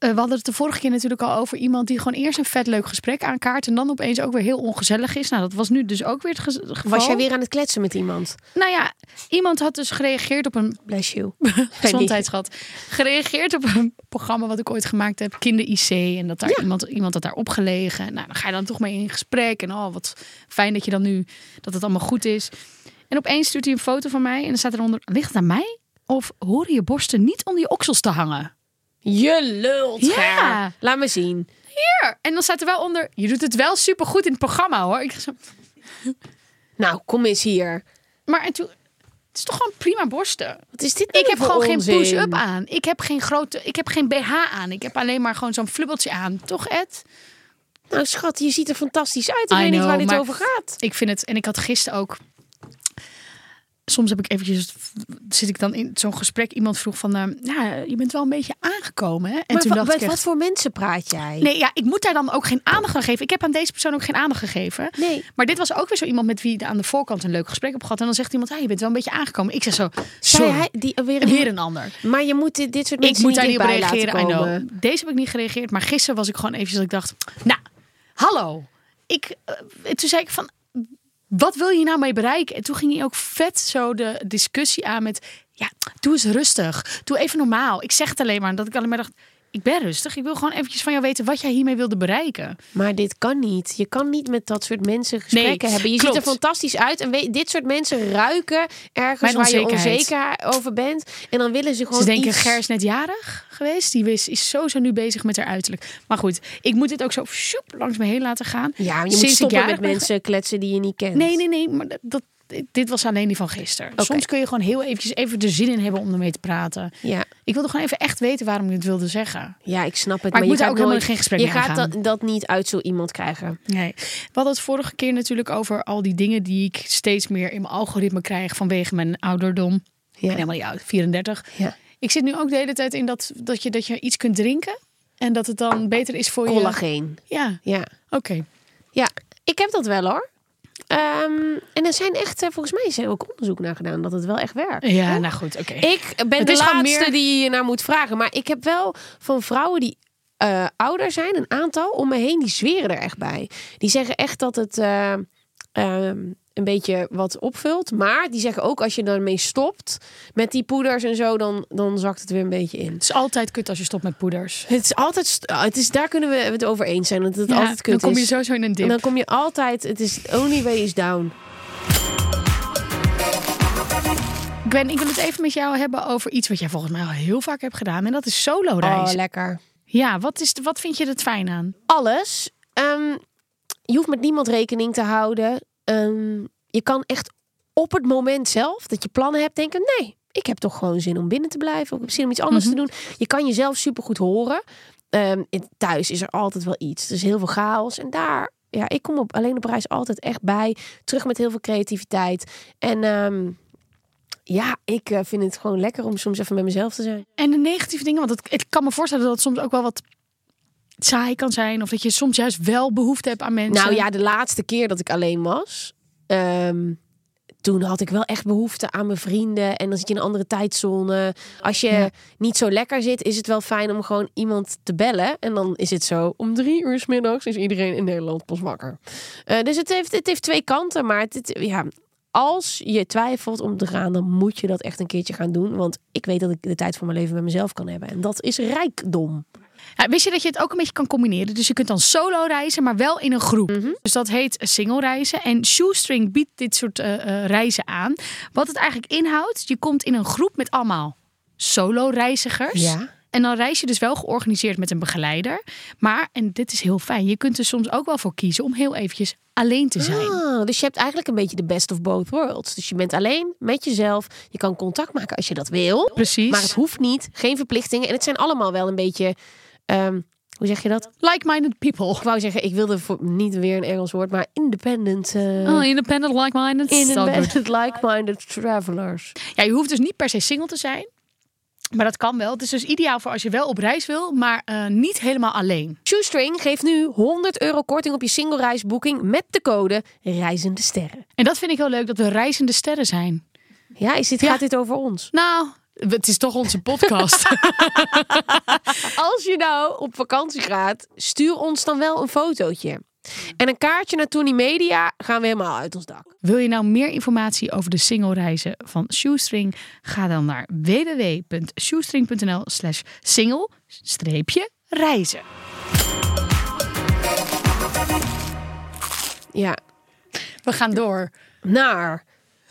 Eh, we hadden het de vorige keer natuurlijk al over iemand die gewoon eerst een vet leuk gesprek aankaart en dan opeens ook weer heel ongezellig is. Nou, dat was nu dus ook weer het ge- geval. Was jij weer aan het kletsen met iemand? Nou ja, iemand had dus gereageerd op een Bless you. gezondheidsschat. Gereageerd op een programma wat ik ooit gemaakt heb, Kinder IC. En dat daar iemand, iemand had daar opgelegen. Nou, dan ga je dan toch mee in gesprek. En oh, wat fijn dat je dan nu, dat het allemaal goed is. En opeens stuurt hij een foto van mij. En dan staat eronder, ligt het aan mij? Of horen je borsten niet onder je oksels te hangen? Je lult, Ja. Ger. Laat me zien. Hier! En dan staat er wel onder, je doet het wel supergoed in het programma hoor. Ik zo, Nou, kom eens hier. maar en toen, het is toch gewoon prima borsten. Wat is dit nou Ik heb voor gewoon geen push-up aan. Ik heb geen grote, ik heb geen BH aan. Ik heb alleen maar gewoon zo'n flubbeltje aan. Toch Ed? Nou, schat, je ziet er fantastisch uit. Ik I weet niet waar dit over gaat. Ik vind het, en ik had gisteren ook. Soms heb ik eventjes, zit ik dan in zo'n gesprek. Iemand vroeg van, eh, ja, je bent wel een beetje aangekomen. Hè? En maar toen dacht ik echt, wat voor mensen praat jij? Nee, ja, ik moet daar dan ook geen aandacht aan geven. Ik heb aan deze persoon ook geen aandacht gegeven. Nee. Maar dit was ook weer zo iemand met wie ik aan de voorkant een leuk gesprek heb gehad. En dan zegt iemand, ja, je bent wel een beetje aangekomen. Ik zeg zo, sorry, hij, die, weer, weer een ander. Maar je moet dit, dit soort Ik mensen moet daar niet op reageren. I know. Deze heb ik niet gereageerd. Maar gisteren was ik gewoon eventjes dat ik dacht, nou, hallo. Ik, eh, toen zei ik van, wat wil je nou mee bereiken? En toen ging hij ook vet zo de discussie aan met, ja, doe eens rustig. Doe even normaal. Ik zeg het alleen maar. Dat ik alleen maar dacht, ik ben rustig. Ik wil gewoon eventjes van jou weten wat jij hiermee wilde bereiken. Maar dit kan niet. Je kan niet met dat soort mensen gesprekken Nee, hebben. Je klopt. ziet er fantastisch uit. En weet, dit soort mensen ruiken ergens waar je onzeker over bent. En dan willen ze gewoon Ze denken, iets... Ger is net jarig geweest. Die is, is sowieso nu bezig met haar uiterlijk. Maar goed, ik moet dit ook zo langs me heen laten gaan. Ja, je moet Sinds ik stoppen met mensen kletsen die je niet kent. Nee, nee, nee. Maar dat, dat- dit was alleen die van gisteren. Soms kun je gewoon heel eventjes even de zin in hebben om ermee te praten. Ja. Ik wilde gewoon even echt weten waarom je het wilde zeggen. ja, ik snap het. Maar ik je moet daar ook helemaal geen gesprek Je mee gaat dat, dat niet uit zo iemand krijgen. Nee. We hadden het vorige keer natuurlijk over al die dingen die ik steeds meer in mijn algoritme krijg vanwege mijn ouderdom. Ik ben helemaal niet oud, 34. Ja. Ik zit nu ook de hele tijd in dat, dat, je, dat je iets kunt drinken. En dat het dan beter is voor je. Collageen. Ja, Ja. oké. Ja, ik heb dat wel hoor. Ehm, en er zijn echt, eh, volgens mij is er ook onderzoek naar gedaan dat het wel echt werkt. Ja, nou goed, oké. Ik ben Het de laatste meer- die je naar moet vragen. Maar ik heb wel van vrouwen die eh, ouder zijn, een aantal om me heen, die zweren er echt bij. Die zeggen echt dat het eh, ehm, een beetje wat opvult. Maar die zeggen ook als je daarmee stopt met die poeders en zo, dan, dan zakt het weer een beetje in. Het is altijd kut als je stopt met poeders. Het is altijd, st- het is, daar kunnen we het over eens zijn. Dat het Ja, altijd kut dan kom je is. sowieso in een En dip. dan kom je altijd, het is only way is down. Gwen, ik wil het even met jou hebben over iets wat jij volgens mij al heel vaak hebt gedaan. En dat is solo Oh, reizen. lekker. ja, wat, is, wat vind je er fijn aan? alles. Ehm, je hoeft met niemand rekening te houden. Ehm, je kan echt op het moment zelf dat je plannen hebt denken: nee, ik heb toch gewoon zin om binnen te blijven. Ik heb zin om iets anders Mhm. te doen. Je kan jezelf supergoed horen. In- thuis is er altijd wel iets. Er is heel veel chaos. En daar, ja, ik kom op alleen op reis altijd echt bij. Terug met heel veel creativiteit. En ehm, ja, ik eh, vind het gewoon lekker om soms even met mezelf te zijn. En de negatieve dingen, want het, ik kan me voorstellen dat het soms ook wel wat saai kan zijn. Of dat je soms juist wel behoefte hebt aan mensen. Nou ja, de laatste keer dat ik alleen was, ehm, toen had ik wel echt behoefte aan mijn vrienden. En dan zit je in een andere tijdzone. Als je Ja. niet zo lekker zit, is het wel fijn om gewoon iemand te bellen. En dan is het zo, om drie uur 's middags is iedereen in Nederland pas wakker. Eh, dus het heeft, het heeft twee kanten. Maar het, het- ja, als je twijfelt om te gaan, dan moet je dat echt een keertje gaan doen. Want ik weet dat ik de tijd van mijn leven met mezelf kan hebben. En dat is rijkdom. Ja, wist je dat je het ook een beetje kan combineren? Dus je kunt dan solo reizen, maar wel in een groep. Mhm. Dus dat heet single reizen. En Shoestring biedt dit soort eh, eh, reizen aan. Wat het eigenlijk inhoudt, je komt in een groep met allemaal solo reizigers. Ja. En dan reis je dus wel georganiseerd met een begeleider. Maar, en dit is heel fijn, je kunt er soms ook wel voor kiezen om heel eventjes alleen te zijn. Ah, dus je hebt eigenlijk een beetje de best of both worlds. Dus je bent alleen met jezelf. Je kan contact maken als je dat wil. Precies. Maar het hoeft niet. Geen verplichtingen. En het zijn allemaal wel een beetje... ehm, hoe zeg je dat? Like-minded people. Ik wou zeggen, ik wilde voor, niet weer een Engels woord, maar independent. eh, Oh, independent, like-minded. Independent, like-minded travelers. Ja, je hoeft dus niet per se single te zijn. Maar dat kan wel. Het is dus ideaal voor als je wel op reis wil, maar eh, niet helemaal alleen. Shoestring geeft nu 100 euro korting op je single reisboeking met de code Reizende Sterren. En dat vind ik heel leuk, dat we reizende sterren zijn. Ja, is dit, Ja. gaat dit over ons? Nou, het is toch onze podcast. Als je nou op vakantie gaat, stuur ons dan wel een fotootje. En een kaartje naar Tony Media gaan we helemaal uit ons dak. Wil je nou meer informatie over de single reizen van Shoestring? Ga dan naar www.shoestring.nl slash single streepje reizen. Ja, We gaan door. naar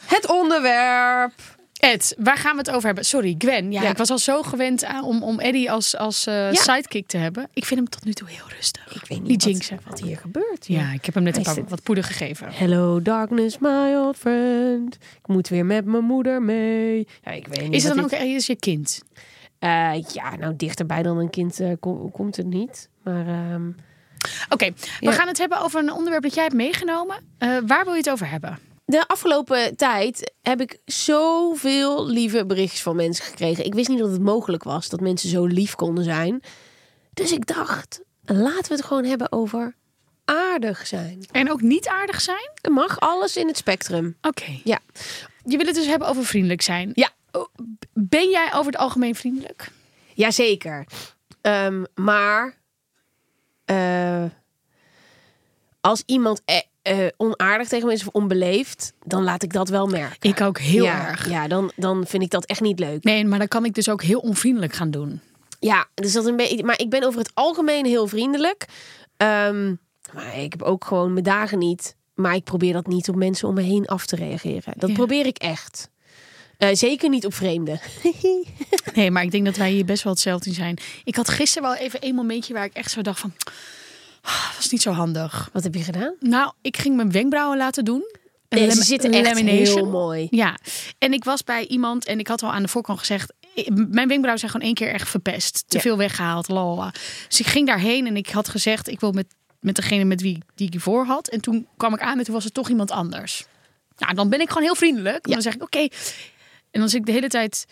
het onderwerp. Ed, waar gaan we het over hebben? Sorry, Gwen. Ja, Ja. ik was al zo gewend aan, om, om Eddie als, als eh, Ja. sidekick te hebben. Ik vind hem tot nu toe heel rustig. Ik weet niet Niet wat, wat hier gebeurt. Ja, ik heb hem net een paar zit- wat poeder gegeven. Hello darkness, my old friend. Ik moet weer met mijn moeder mee. Ja, ik weet niet. Is het dan wat ook is je kind? dit- Eh, ja, nou dichterbij dan een kind eh, kom- komt het niet. Maar ehm, Oké, we gaan het hebben over een onderwerp dat jij hebt meegenomen. Waar wil je het over hebben? De afgelopen tijd heb ik zoveel lieve berichtjes van mensen gekregen. Ik wist niet dat het mogelijk was dat mensen zo lief konden zijn. Dus ik dacht, laten we het gewoon hebben over aardig zijn. En ook niet aardig zijn? Er mag alles in het spectrum. Oké. Ja. Je wil het dus hebben over vriendelijk zijn. Ja. Oh, Ben jij over het algemeen vriendelijk? Jazeker. Ehm maar eh, als iemand eh, eh, onaardig tegen me is of onbeleefd, dan laat ik dat wel merken. Ik ook heel ja, erg. Ja, dan, dan vind ik dat echt niet leuk. Nee, maar dan kan ik dus ook heel onvriendelijk gaan doen. Ja, dus dat een beetje. Maar ik ben over het algemeen heel vriendelijk. Ehm, maar ik heb ook gewoon mijn dagen niet. Maar ik probeer dat niet op mensen om me heen af te reageren. Dat Ja. probeer ik echt. Eh, zeker niet op vreemden. Nee, maar ik denk dat wij hier best wel hetzelfde in zijn. Ik had gisteren wel even een momentje waar ik echt zo dacht van... "Ah, dat was niet zo handig. Wat heb je gedaan? Nou, ik ging mijn wenkbrauwen laten doen. Een ze zitten echt lamination. heel mooi. Ja, en ik was bij iemand en ik had al aan de voorkant gezegd... Mijn wenkbrauwen zijn gewoon één keer echt verpest. Te Ja. veel weggehaald, lalala. Dus ik ging daarheen en ik had gezegd... ik wil met, met degene met wie die ik hiervoor had. En toen kwam ik aan en toen was het toch iemand anders. Nou, dan ben ik gewoon heel vriendelijk. Dan zeg ik, oké. En dan zit ik de hele tijd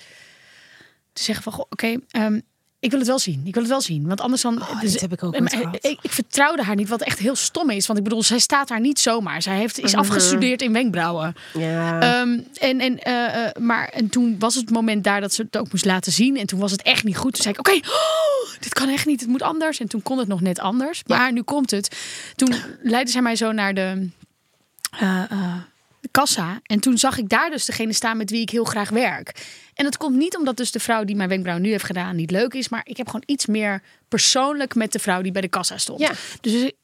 te zeggen van... Oké, ehm, ik wil het wel zien. Ik wil het wel zien. Want anders dan... Oh, dus- dit heb ik ook gehad. ik, ik vertrouwde haar niet, wat echt heel stom is. Want ik bedoel, zij staat daar niet zomaar. Zij heeft, Mhm. is afgestudeerd in wenkbrauwen. Ja. Ehm, en, en, eh, eh, maar, en toen was het moment daar dat ze het ook moest laten zien. En toen was het echt niet goed. Toen zei ik, oké, oh, dit kan echt niet. Het moet anders. En toen kon het nog net anders. Maar nu komt het. Toen leidde zij mij zo naar de, eh, eh, de kassa. En toen zag ik daar dus degene staan met wie ik heel graag werk. En dat komt niet omdat dus de vrouw die mijn wenkbrauw nu heeft gedaan niet leuk is. Maar ik heb gewoon iets meer persoonlijk met de vrouw die bij de kassa stond. Ja. Dus ik-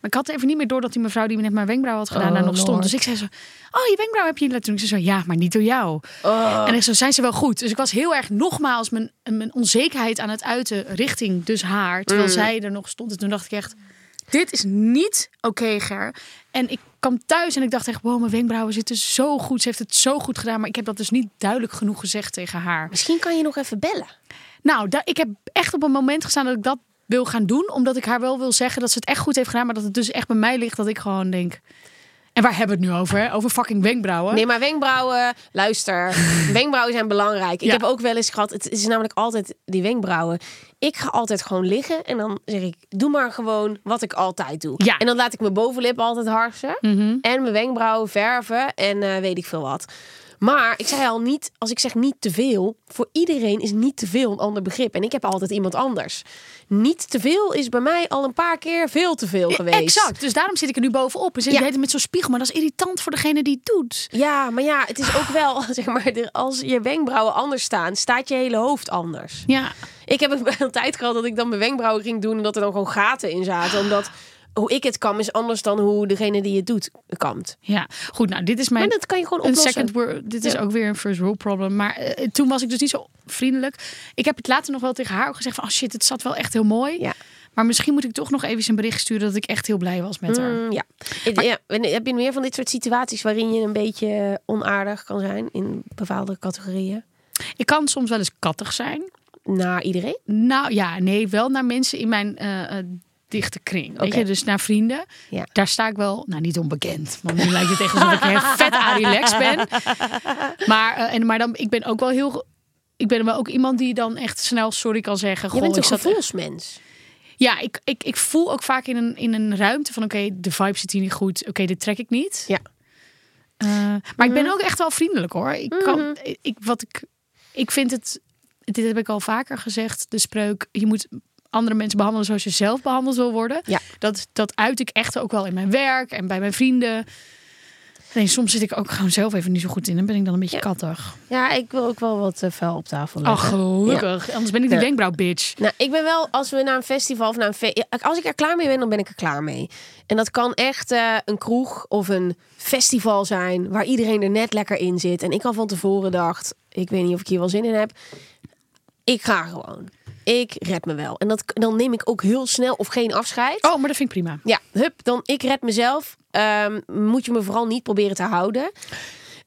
maar ik had even niet meer door dat die mevrouw die net mijn wenkbrauw had gedaan Oh, daar nog stond. Dus ik zei zo, oh je wenkbrauw heb je laten doen. Ik zei zo, ja, maar niet door jou. Oh. En ik zo, zijn ze wel goed? Dus ik was heel erg nogmaals mijn, mijn onzekerheid aan het uiten richting dus haar. Terwijl Mm. zij er nog stond. En toen dacht ik echt, dit is niet oké Ger. En ik kwam thuis en ik dacht echt, wow, mijn wenkbrauwen zitten zo goed. Ze heeft het zo goed gedaan. Maar ik heb dat dus niet duidelijk genoeg gezegd tegen haar. Misschien kan je nog even bellen. Nou, ik heb echt op een moment gestaan dat ik dat wil gaan doen. Omdat ik haar wel wil zeggen dat ze het echt goed heeft gedaan. Maar dat het dus echt bij mij ligt dat ik gewoon denk... En waar hebben we het nu over? Hè? Over fucking wenkbrauwen? Nee, maar wenkbrauwen, luister. wenkbrauwen zijn belangrijk. Ik Ja. heb ook wel eens gehad, het is namelijk altijd die wenkbrauwen. Ik ga altijd gewoon liggen en dan zeg ik, doe maar gewoon wat ik altijd doe. Ja. En dan laat ik mijn bovenlip altijd harsen. Mhm. En mijn wenkbrauwen verven en eh, weet ik veel wat. Maar ik zei al niet, als ik zeg niet te veel, voor iedereen is niet te veel een ander begrip. En ik heb altijd iemand anders. Niet te veel is bij mij al een paar keer veel te veel geweest. Exact. Dus daarom zit ik er nu bovenop. En zit Ja. met zo'n spiegel. Maar dat is irritant voor degene die het doet. Ja, maar ja, het is ook wel, zeg maar, als je wenkbrauwen anders staan, staat je hele hoofd anders. Ja. Ik heb een tijd gehad dat ik dan mijn wenkbrauwen ging doen en dat er dan gewoon gaten in zaten. Omdat hoe ik het kam is anders dan hoe degene die het doet kamt. Ja, goed. Nou, dit is mijn Maar dat kan je gewoon een oplossen. second world. Dit is Ja. ook weer een first world problem. Maar eh, toen was ik dus niet zo vriendelijk. Ik heb het later nog wel tegen haar ook gezegd van, oh shit, het zat wel echt heel mooi. Ja. Maar misschien moet ik toch nog even een bericht sturen dat ik echt heel blij was met haar. Mm, ja. ja. Heb je meer van dit soort situaties waarin je een beetje onaardig kan zijn in bepaalde categorieën? Ik kan soms wel eens kattig zijn. Naar iedereen? Nou ja, nee, wel naar mensen in mijn eh, eh, dichte kring. Weet Oké. je, dus naar vrienden. Ja. Daar sta ik wel, nou niet onbekend. Want nu lijkt het echt alsof ik heel vet relaxed ben. Maar, eh, en, maar dan, ik ben ook wel heel... Ik ben wel ook iemand die dan echt snel sorry kan zeggen. Je bent ik een gevoelsmens. Ja, ik, ik, ik voel ook vaak in een, in een ruimte van... Oké, de vibe zit hier niet goed. Oké, dit trek ik niet. Ja. Eh, maar ik ben ook echt wel vriendelijk hoor. Ik kan, ik, wat ik, ik vind het, dit heb ik al vaker gezegd, de spreuk, je moet andere mensen behandelen zoals je zelf behandeld wil worden. Ja. Dat, dat uit ik echt ook wel in mijn werk en bij mijn vrienden. Nee, soms zit ik ook gewoon zelf even niet zo goed in. Dan ben ik dan een beetje Ja. kattig. Ja, ik wil ook wel wat uh, vuil op tafel Ach, leggen. gelukkig. Anders ben ik die wenkbrauw bitch. Nou, ik ben wel, als we naar een festival of naar een fe- Als ik er klaar mee ben, dan ben ik er klaar mee. En dat kan echt eh, een kroeg of een festival zijn waar iedereen er net lekker in zit. En ik al van tevoren dacht, ik weet niet of ik hier wel zin in heb. Ik ga gewoon. Ik red me wel. En dat, dan neem ik ook heel snel of geen afscheid. Oh, maar dat vind ik prima. Ja, hup, dan ik red mezelf. Ehm, moet je me vooral niet proberen te houden.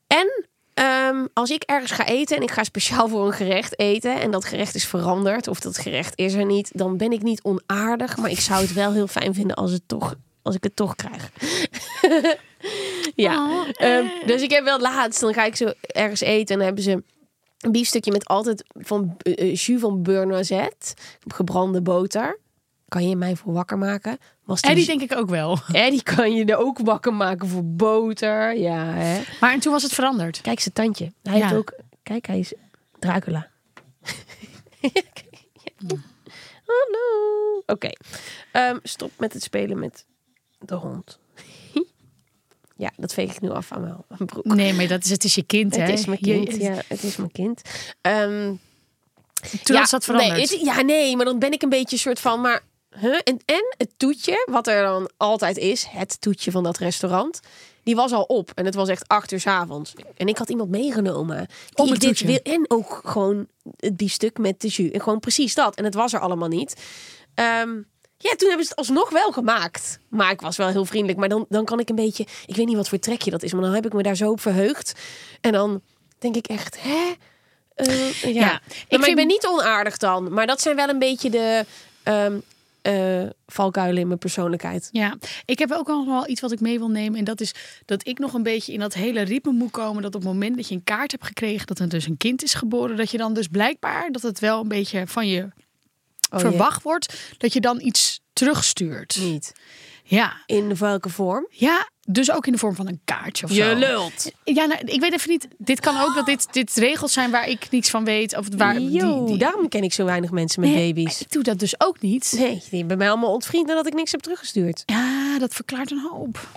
En ehm, als ik ergens ga eten en ik ga speciaal voor een gerecht eten en dat gerecht is veranderd of dat gerecht is er niet, dan ben ik niet onaardig, maar ik zou het wel heel fijn vinden als het toch, als ik het toch krijg. ja, Oh, ehm, dus ik heb wel laatst, dan ga ik zo ergens eten en dan hebben ze een biefstukje met altijd van eh, jus van beurre noisette, gebrande boter. Kan je mij voor wakker maken? Was die denk ik ook wel. Eddie kan je er ook wakker maken voor boter. Ja, hè. Maar en toen was het veranderd. Kijk zijn tandje. Hij Ja. heeft ook... Kijk, hij is Dracula. Hallo. Oké. Ehm, stop met het spelen met de hond. Ja, dat veeg ik nu af aan mijn broek. Nee, maar dat is, het is je kind, hè? Het is mijn Je- kind. Ja, het is mijn kind. Ehm, Toen ja, was dat veranderd. Nee, het- ja, nee, maar dan ben ik een beetje soort van... Maar, huh? en, en het toetje, wat er dan altijd is... Het toetje van dat restaurant... Die was al op. En het was echt acht uur 's avonds. En ik had iemand meegenomen. Die Om het dit wil. En ook gewoon het biefstuk met de jus. En gewoon precies dat. En het was er allemaal niet. Ehm, ja, toen hebben ze het alsnog wel gemaakt. Maar ik was wel heel vriendelijk. Maar dan, dan kan ik een beetje... Ik weet niet wat voor trekje dat is. Maar dan heb ik me daar zo op verheugd. En dan denk ik echt... Hè? Eh, ja. Ja, ik, ik maar ik vind- ben niet onaardig dan. Maar dat zijn wel een beetje de ehm eh, valkuilen in mijn persoonlijkheid. Ja, ik heb ook nog wel iets wat ik mee wil nemen. En dat is dat ik nog een beetje in dat hele ritme moet komen. Dat op het moment dat je een kaart hebt gekregen, dat er dus een kind is geboren. Dat je dan dus blijkbaar, dat het wel een beetje van je Oh, verwacht wordt. Dat je dan iets terugstuurt. Niet. Ja. In welke vorm? ja, dus ook in de vorm van een kaartje of zo. lult. Ja, nou, ik weet even niet. Dit kan ook dat dit, dit regels zijn waar ik niets van weet. Of waar, die- Yo, die- daarom ken ik zo weinig mensen met Nee, baby's. Ik doe dat dus ook niet. Nee, die hebben mij allemaal ontvriend nadat ik niks heb teruggestuurd. Ja, dat verklaart een hoop.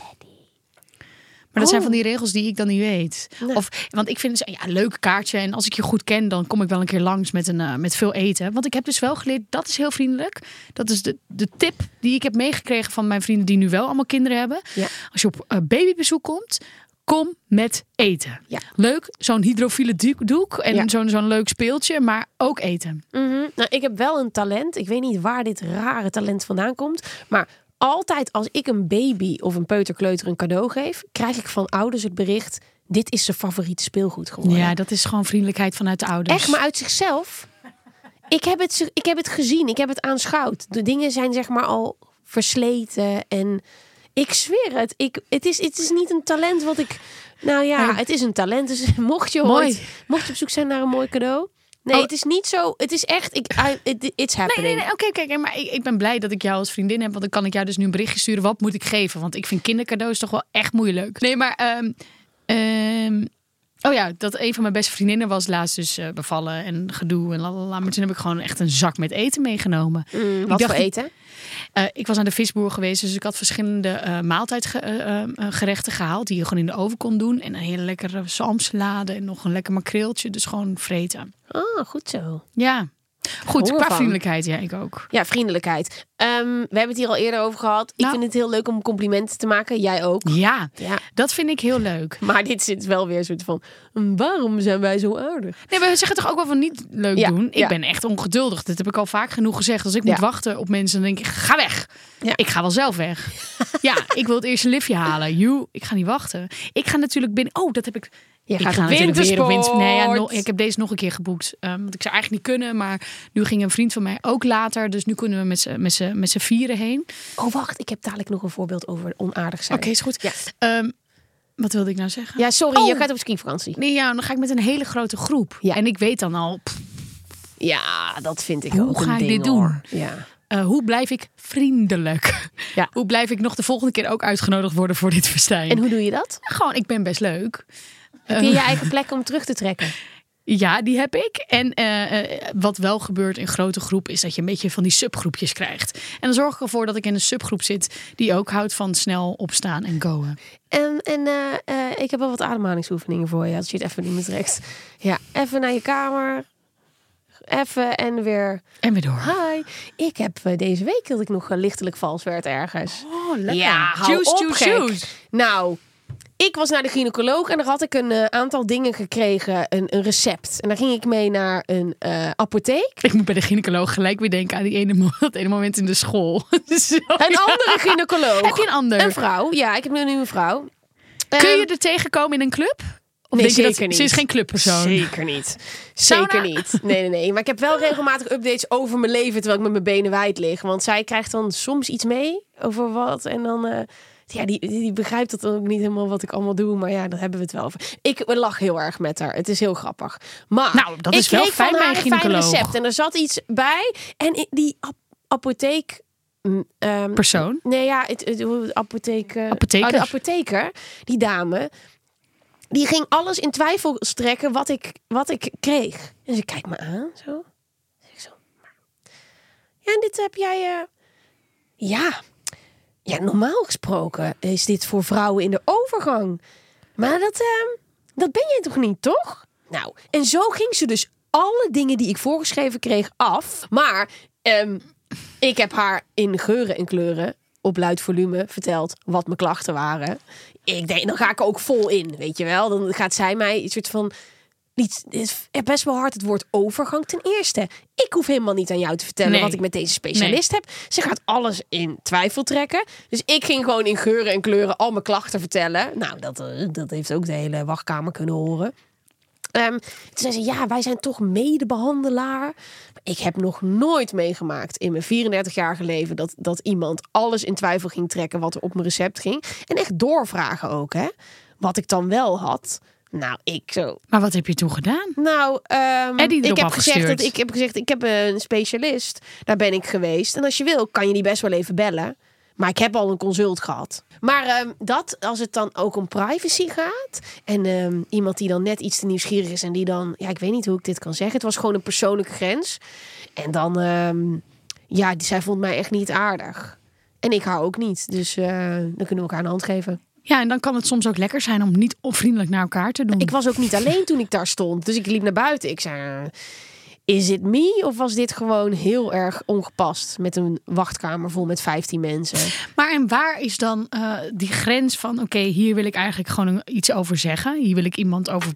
Maar dat zijn van die regels die ik dan niet weet. Nee. Of, want ik vind het ja, een leuk kaartje. En als ik je goed ken, dan kom ik wel een keer langs met, een, eh, met veel eten. Want ik heb dus wel geleerd, dat is heel vriendelijk. Dat is de, de tip die ik heb meegekregen van mijn vrienden die nu wel allemaal kinderen hebben. Ja. Als je op eh, babybezoek komt, kom met eten. Ja. Leuk, zo'n hydrofiele doek, en Ja. zo'n zo'n leuk speeltje, maar ook eten. Mhm. Nou, ik heb wel een talent. Ik weet niet waar dit rare talent vandaan komt. Maar altijd als ik een baby of een peuterkleuter een cadeau geef, krijg ik van ouders het bericht: dit is zijn favoriete speelgoed geworden. Ja, dat is gewoon vriendelijkheid vanuit de ouders. Echt, maar uit zichzelf. Ik heb, het, ik heb het gezien, ik heb het aanschouwd. De dingen zijn zeg maar al versleten en ik zweer het. Ik, het, is, het is niet een talent wat ik. Nou ja, het is een talent. Dus mocht je ooit, mocht je op zoek zijn naar een mooi cadeau. Nee, Oh. het is niet zo. Het is echt. Ik, I, it- it's Nee, happening. nee, nee. Oké, kijk, maar ik, ik ben blij dat ik jou als vriendin heb. Want dan kan ik jou dus nu een berichtje sturen. Wat moet ik geven? Want ik vind kindercadeaus toch wel echt moeilijk. Nee, maar... ehm, oh ja, dat een van mijn beste vriendinnen was laatst dus eh, bevallen en gedoe en lalala. Maar toen heb ik gewoon echt een zak met eten meegenomen. Mm, Ik wat dacht- voor eten? Eh, ik was aan de visboer geweest, dus ik had verschillende eh maaltijdgerechten gehaald. Die je gewoon in de oven kon doen. En een hele lekkere zalmsalade en nog een lekker makreeltje. Dus gewoon vreten. Oh, goed zo. Ja, Goed, qua van. vriendelijkheid, ja, ik ook. Ja, vriendelijkheid. Ehm, we hebben het hier al eerder over gehad. Ik Nou. vind het heel leuk om complimenten te maken. Jij ook. Ja, Ja. dat vind ik heel leuk. Maar dit zit wel weer een soort van... "Mm, Waarom zijn wij zo aardig? Nee, we zeggen toch ook wel van niet leuk Ja, doen. Ik ja. ben echt ongeduldig. Dat heb ik al vaak genoeg gezegd. Als ik moet wachten op mensen, dan denk ik, ga weg. Ik ga wel zelf weg. ja, ik wil het eerste liftje halen. Joe, ik ga niet wachten. Ik ga natuurlijk binnen... Oh, dat heb ik... Je ik gaat ga op natuurlijk weer op Nee, ja, ik heb deze nog een keer geboekt. Ehm, want ik zou eigenlijk niet kunnen. Maar nu ging een vriend van mij ook later. Dus nu kunnen we met z'n- vieren heen. Oh, wacht. Ik heb dadelijk nog een voorbeeld over onaardig zijn. Oké, is goed. Ja, Ehm, wat wilde ik nou zeggen? ja sorry. Oh. Je gaat op skivakantie. Nee, ja, dan ga ik met een hele grote groep. Ja. En ik weet dan al, pff, Ja, dat vind ik Hoe ook ga een ik ding, dit hoor. doen? Ja. eh, hoe blijf ik vriendelijk? Ja. Hoe blijf ik nog de volgende keer ook uitgenodigd worden voor dit festijn? En hoe doe je dat? Gewoon, ik ben best leuk. Heb je je eigen plek om terug te trekken? Ja, die heb ik. En eh, eh, wat wel gebeurt in grote groep is dat je een beetje van die subgroepjes krijgt. En dan zorg ik ervoor dat ik in een subgroep zit die ook houdt van snel opstaan en goen. En, en eh, eh, ik heb wel wat ademhalingsoefeningen voor je, als je het even niet meer trekt. Ja, even naar je kamer. Even en weer. En weer door. Hi. Ik heb eh, deze week dat ik nog eh, lichtelijk vals werd ergens. Oh, lekker. Ja, hou juice, op, juice, gek. juice. Nou, ik was naar de gynaecoloog en daar had ik een eh, aantal dingen gekregen, een, een recept. En daar ging ik mee naar een eh, apotheek. Ik moet bij de gynaecoloog gelijk weer denken aan die ene, dat ene moment in de school. Zo, Een andere gynaecoloog. Heb je een ander? Een vrouw. Ja, ik heb nu een vrouw. Kun Ehm, je er tegenkomen in een club? Of Nee, denk je dat zeker niet. ze is geen clubpersoon? Zeker niet. Sauna? Zeker niet. Nee, nee, nee. Maar ik heb wel regelmatig updates over mijn leven terwijl ik met mijn benen wijd lig. Want zij krijgt dan soms iets mee over wat. En dan, eh, ja, die, die, begrijpt dat ook niet helemaal wat ik allemaal doe. Maar ja, daar hebben we het wel over. Ik lach heel erg met haar. Het is heel grappig. Maar Nou, dat is wel fijn bij een een fijn gynaecoloog. recept. En er zat iets bij. En die ap- apotheek... mm, ehm, Persoon? Nee, ja, het, het, apotheek, eh, Apotheker. oh, de apotheker, die dame, die ging alles in twijfel strekken wat ik, wat ik kreeg. En ze kijkt me aan, zo. Ik zo. Ja, en dit heb jij... eh, Ja. Ja, normaal gesproken is dit voor vrouwen in de overgang. Maar dat, ehm, dat ben jij toch niet, toch? Nou, en zo ging ze dus alle dingen die ik voorgeschreven kreeg af. Maar ehm, ik heb haar in geuren en kleuren op luid volume verteld wat mijn klachten waren. Ik denk, dan ga ik ook vol in, weet je wel. Dan gaat zij mij een soort van... Het best wel hard het woord overgang. Ten eerste, ik hoef helemaal niet aan jou te vertellen Nee. wat ik met deze specialist heb. Ze gaat alles in twijfel trekken. Dus ik ging gewoon in geuren en kleuren al mijn klachten vertellen. Nou, dat, eh, dat heeft ook de hele wachtkamer kunnen horen. Ehm, toen zei ze, ja, wij zijn toch medebehandelaar. Ik heb nog nooit meegemaakt in mijn 34-jarige leven... Dat, dat iemand alles in twijfel ging trekken wat er op mijn recept ging. En echt doorvragen ook, hè. Wat ik dan wel had. Nou, ik zo... Maar wat heb je toen gedaan? Nou, ehm, ik, heb gezegd dat, ik heb gezegd, ik heb een specialist. Daar ben ik geweest. En als je wil, kan je die best wel even bellen. Maar ik heb al een consult gehad. Maar ehm, dat, als het dan ook om privacy gaat. En ehm, iemand die dan net iets te nieuwsgierig is. En die dan, ja, ik weet niet hoe ik dit kan zeggen. Het was gewoon een persoonlijke grens. En dan, ehm, ja, die, zij vond mij echt niet aardig. En ik haar ook niet. Dus eh, dan kunnen we elkaar een hand geven. Ja, en dan kan het soms ook lekker zijn om niet onvriendelijk naar elkaar te doen. Ik was ook niet alleen toen ik daar stond. Dus ik liep naar buiten. Ik zei, is het me? Of was dit gewoon heel erg ongepast? Met een wachtkamer vol met 15 mensen. Maar en waar is dan eh, die grens van... oké, hier wil ik eigenlijk gewoon iets over zeggen. Hier wil ik iemand over,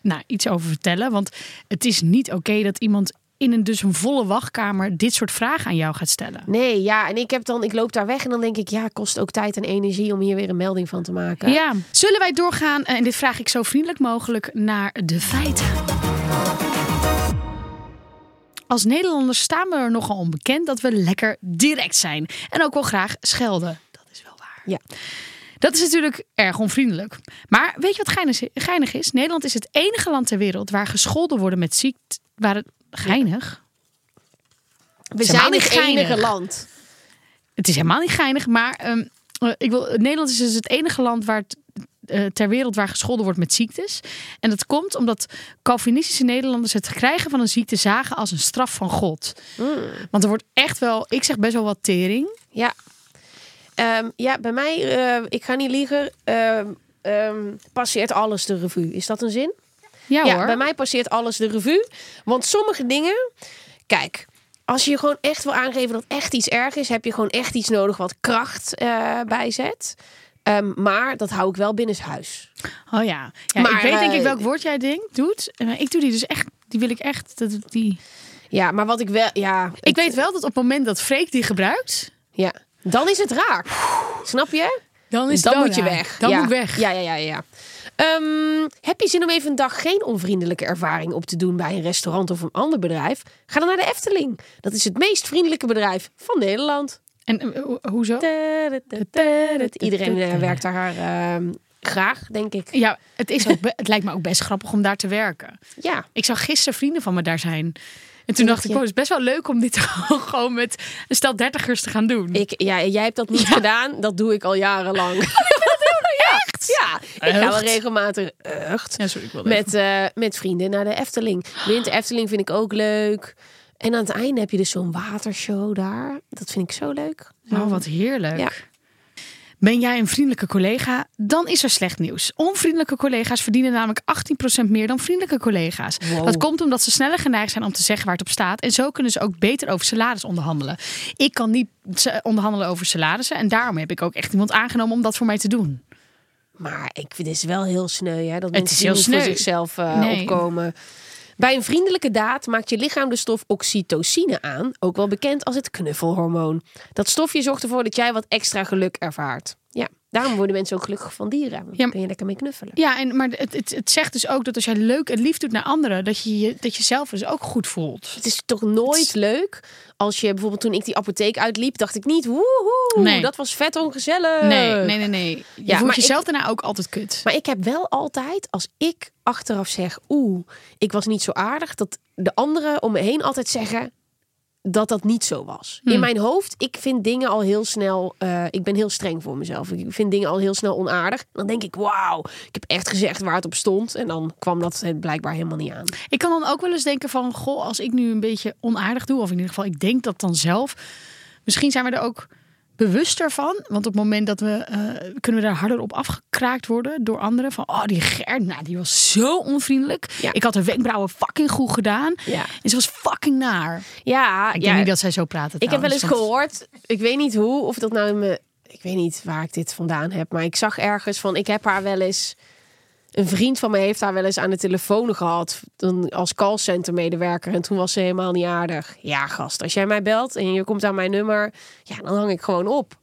nou, iets over vertellen. Want het is niet oké dat iemand in een, dus een volle wachtkamer... dit soort vragen aan jou gaat stellen. Nee, ja. En ik, heb dan, ik loop daar weg en dan denk ik, ja, kost ook tijd en energie om hier weer een melding van te maken. Ja, zullen wij doorgaan, eh, en dit vraag ik zo vriendelijk mogelijk, naar de feiten? Als Nederlanders staan we er nogal onbekend dat we lekker direct zijn. En ook wel graag schelden. Dat is wel waar. Ja. Dat is natuurlijk erg onvriendelijk. Maar weet je wat geinig is- geinig is? Nederland is het enige land ter wereld waar gescholden worden met ziekte. Waar het geinig? We zijn het niet geinig. enige land. Het is helemaal niet geinig, maar ehm, eh, ik wil, Nederland is dus het enige land waar het, eh, ter wereld waar gescholden wordt met ziektes. En dat komt omdat Calvinistische Nederlanders het krijgen van een ziekte zagen als een straf van God. Want er wordt echt wel, ik zeg best wel wat tering. Ja. Ehm, ja, bij mij, eh, ik ga niet liegen, ehm, passeert alles de revue. Is dat een zin? Ja, Ja, hoor. bij mij passeert alles de revue. Want sommige dingen Kijk, als je gewoon echt wil aangeven dat echt iets erg is, heb je gewoon echt iets nodig wat kracht eh bijzet. Ehm, maar dat hou ik wel binnenshuis. Oh ja. ja Maar, ik weet denk ik eh, welk woord jij denkt, doet. Maar ik doe die dus echt, die wil ik echt, dat, die... Ja, maar wat ik wel, ja, Ik weet wel dat op het moment dat Freek die gebruikt, ja, dan is het raak. Snap je? dan is dan moet je weg. Dan ja. moet ik weg. Ja, ja, ja, ja. Ehm, heb je zin om even een dag geen onvriendelijke ervaring op te doen bij een restaurant of een ander bedrijf? Ga dan naar de Efteling. Dat is het meest vriendelijke bedrijf van Nederland. En eh, ho- hoezo? Iedereen eh, werkt daar ehm, graag, denk ik. Ja, het, is ook het lijkt me ook best grappig om daar te werken. Ja, Ik zag gisteren vrienden van me daar zijn. En toen dacht ik, oh, het is best wel leuk om dit gewoon met een stel dertigers te gaan doen. ik, ja, jij hebt dat niet gedaan. Dat doe ik al jarenlang. echt? Ja, ik ga wel regelmatig echt, Ja, sorry, ik met, eh, met vrienden naar de Efteling. Winter Efteling vind ik ook leuk. En aan het einde heb je dus zo'n watershow daar. Dat vind ik zo leuk. Oh, wat heerlijk. Ja. Ben jij een vriendelijke collega? Dan is er slecht nieuws. Onvriendelijke collega's verdienen namelijk 18% meer dan vriendelijke collega's. Dat komt omdat ze sneller geneigd zijn om te zeggen waar het op staat. En zo kunnen ze ook beter over salaris onderhandelen. Ik kan niet onderhandelen over salarissen. En daarom heb ik ook echt iemand aangenomen om dat voor mij te doen. Maar ik vind het is wel heel sneu, hè? Dat Het mensen is die heel niet sneu. voor zichzelf eh, Nee. opkomen. Bij een vriendelijke daad maakt je lichaam de stof oxytocine aan, ook wel bekend als het knuffelhormoon. Dat stofje zorgt ervoor dat jij wat extra geluk ervaart. Ja, daarom worden mensen ook gelukkig van dieren. Want Ja, Dan kun je lekker mee knuffelen. Ja, en, maar het, het, het zegt dus ook dat als jij leuk en lief doet naar anderen, dat je, dat je zelf dus ook goed voelt. Het is toch nooit leuk als je bijvoorbeeld toen ik die apotheek uitliep, dacht ik niet, woehoe, Nee. dat was vet ongezellig. Nee, nee, nee, nee. Je Ja, voelt jezelf daarna ook altijd kut. Maar ik heb wel altijd, als ik achteraf zeg, oeh, ik was niet zo aardig, dat de anderen om me heen altijd zeggen dat dat niet zo was. Hmm. In mijn hoofd, ik vind dingen al heel snel, eh, ik ben heel streng voor mezelf. Ik vind dingen al heel snel onaardig. Dan denk ik, wauw, ik heb echt gezegd waar het op stond. En dan kwam dat het blijkbaar helemaal niet aan. Ik kan dan ook wel eens denken van, goh, als ik nu een beetje onaardig doe, of in ieder geval ik denk dat dan zelf, misschien zijn we er ook bewuster van. Want op het moment dat we, eh, kunnen we daar harder op afgekraakt worden door anderen. Van, oh, die Gert, nou, die was zo onvriendelijk. Ja. Ik had haar wenkbrauwen fucking goed gedaan. Ja. En ze was fucking naar. Ja, Ik ja, denk niet dat zij zo praten Ik heb wel eens gehoord, ik weet niet hoe, of dat nou in me, ik weet niet waar ik dit vandaan heb, maar ik zag ergens van, ik heb haar wel eens, een vriend van me heeft haar wel eens aan de telefoon gehad, als callcenter medewerker, en toen was ze helemaal niet aardig. Ja, gast, als jij mij belt en je komt aan mijn nummer, ja, dan hang ik gewoon op.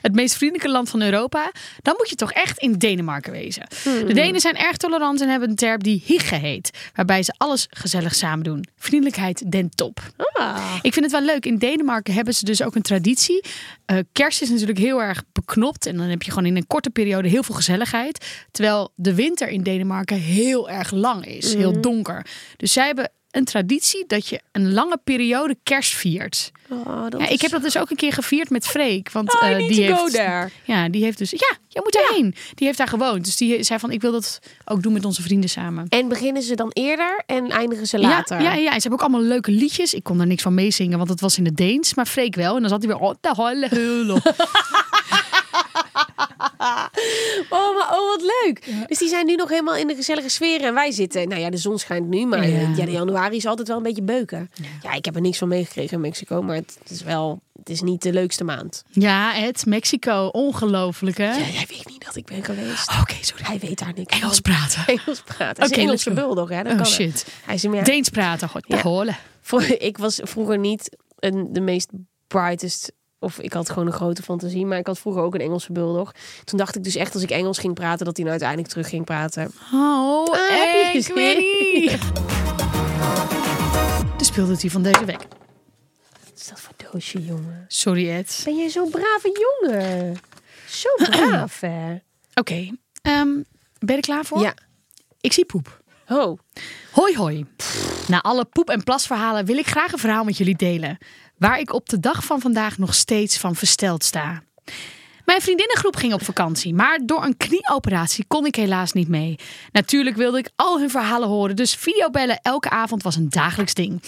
het meest vriendelijke land van Europa, dan moet je toch echt in Denemarken wezen. Hmm. De Denen zijn erg tolerant en hebben een term die hygge heet, waarbij ze alles gezellig samen doen. Vriendelijkheid den top. Ah. Ik vind het wel leuk. In Denemarken hebben ze dus ook een traditie. Eh, kerst is natuurlijk heel erg beknopt en dan heb je gewoon in een korte periode heel veel gezelligheid, terwijl de winter in Denemarken heel erg lang is, Hmm. heel donker. Dus zij hebben een traditie dat je een lange periode kerst viert. Oh, Ja, ik heb dat dus ook een keer gevierd met Freek. Want Oh, eh, die heeft. Ja, die heeft dus. Ja, jij moet daarheen. Die heeft daar gewoond. Dus die zei van: ik wil dat ook doen met onze vrienden samen. En beginnen ze dan eerder en eindigen ze later? Ja, ja, ja, en ze hebben ook allemaal leuke liedjes. Ik kon daar niks van meezingen, want het was in het Deens. Maar Freek wel. En dan zat hij weer. Oh, de holle. Oh, maar, oh, wat leuk. Dus die zijn nu nog helemaal in de gezellige sfeer. En wij zitten, nou ja, de zon schijnt nu, maar Ja. ja. de januari is altijd wel een beetje beuken. Ja. ik heb er niks van meegekregen in Mexico, maar het is wel, het is niet de leukste maand. Ja, het Mexico. Ongelooflijk, hè? Ja, jij weet niet dat ik ben geweest. Oké, sorry. Hij weet daar niks Engels van. praten. Engels praten. Oké, let's Engelse bulldog, hè? Dat Oh kan shit. Hij is meer... Deens praten. God, Ja. ik was vroeger niet een, de meest brightest. Of ik had gewoon een grote fantasie. Maar ik had vroeger ook een Engelse bulldog. Toen dacht ik dus echt als ik Engels ging praten. dat hij nou uiteindelijk terug ging praten. Oh, Ah, je ik weet. De van deze week. Wat is dat voor doosje, jongen? Sorry, Ed. Ben je zo'n brave jongen? Zo braaf, hè? Oké, ehm, ben je er klaar voor? Ja. Ik zie poep. Oh. Hoi hoi. Na alle poep- en plasverhalen wil ik graag een verhaal met jullie delen. Waar ik op de dag van vandaag nog steeds van versteld sta. Mijn vriendinnengroep ging op vakantie, maar door een knieoperatie kon ik helaas niet mee. Natuurlijk wilde ik al hun verhalen horen, dus videobellen elke avond was een dagelijks ding.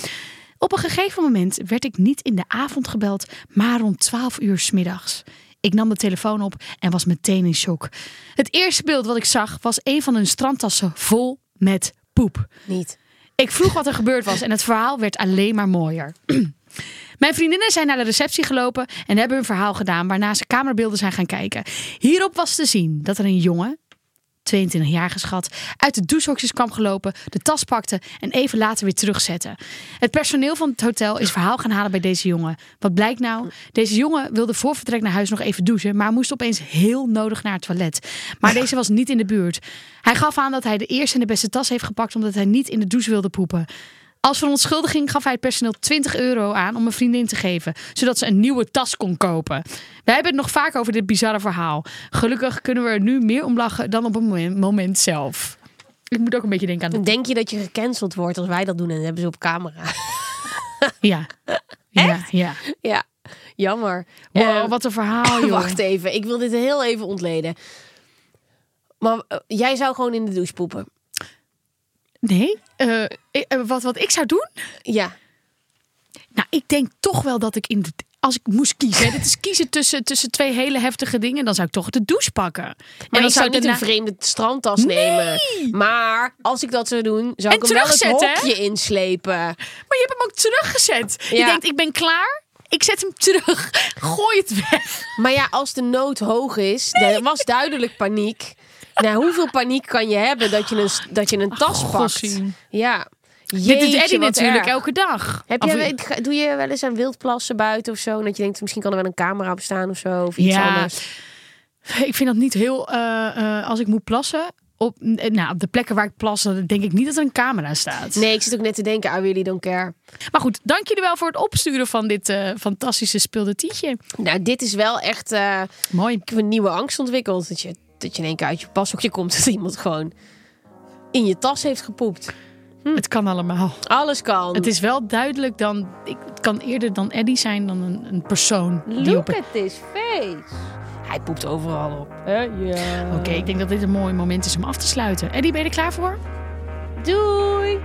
Op een gegeven moment werd ik niet in de avond gebeld, maar rond 12 uur 's middags. Ik nam de telefoon op en was meteen in shock. Het eerste beeld wat ik zag was een van hun strandtassen vol met poep. Niet. Ik vroeg wat er gebeurd was en het verhaal werd alleen maar mooier. Mijn vriendinnen zijn naar de receptie gelopen en hebben hun verhaal gedaan, waarna ze kamerbeelden zijn gaan kijken. Hierop was te zien dat er een jongen, 22 jaar geschat, uit de douchehokjes kwam gelopen, de tas pakte en even later weer terugzette. Het personeel van het hotel is verhaal gaan halen bij deze jongen. Wat blijkt nou? Deze jongen wilde voor vertrek naar huis nog even douchen, maar moest opeens heel nodig naar het toilet. Maar deze was niet in de buurt. Hij gaf aan dat hij de eerste en de beste tas heeft gepakt omdat hij niet in de douche wilde poepen. Als verontschuldiging gaf hij het personeel 20 euro aan om een vriendin te geven, zodat ze een nieuwe tas kon kopen. Wij hebben het nog vaak over dit bizarre verhaal. Gelukkig kunnen we er nu meer om lachen dan op het moment, zelf. Ik moet ook een beetje denken aan de... Denk je dat je gecanceld wordt als wij dat doen en hebben ze op camera? Ja. Ja, ja. ja, jammer. Wow, Eh, wat een verhaal, joh. Wacht even, ik wil dit heel even ontleden. Maar eh, jij zou gewoon in de douche poepen. Nee, eh, ik- eh, wat, wat ik zou doen? Ja. Nou, ik denk toch wel dat ik in de... Als ik moest kiezen, hè, dit is kiezen tussen, tussen twee hele heftige dingen, dan zou ik toch de douche pakken. En Maar dan ik zou niet daarna- een vreemde strandtas nemen. Maar als ik dat zou doen, zou En ik hem wel het hè? hokje inslepen. Maar je hebt hem ook teruggezet. Je denkt, ik ben klaar. Ik zet hem terug. Gooi het weg. Maar ja, als de nood hoog is, er was duidelijk paniek. Nou, hoeveel paniek kan je hebben dat je een, dat je een tas pakt? godzien. Ja. Dit doet Eddie natuurlijk erg. elke dag. Heb je, doe je wel eens aan wildplassen buiten of zo? En Dat je denkt, misschien kan er wel een camera op staan of zo. Of iets Ja. anders. Ik vind dat niet heel... eh, eh, als ik moet plassen... Op, eh, nou, op de plekken waar ik plas, dan denk ik niet dat er een camera staat. Nee, ik zit ook net te denken, I really don't care. Maar goed, dank jullie wel voor het opsturen van dit fantastische speelde tietje. Nou, dit is wel echt... Mooi. ik heb een nieuwe angst ontwikkeld. Dat je, dat je in één keer uit je pashokje komt. Dat iemand gewoon in je tas heeft gepoept. Het kan allemaal. Alles kan. Het is wel duidelijk dan... Ik, het kan eerder dan Eddie zijn dan een, een persoon. die op Look at this face. Hij poept overal op. Hè? Ja. Oké, ik denk dat dit een mooi moment is om af te sluiten. Eddie, ben je er klaar voor? Doei.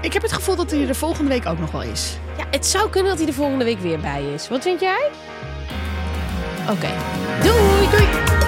Ik heb het gevoel dat hij er volgende week ook nog wel is. Ja, het zou kunnen dat hij er volgende week weer bij is. Wat vind jij? Oké. Doei. Doei.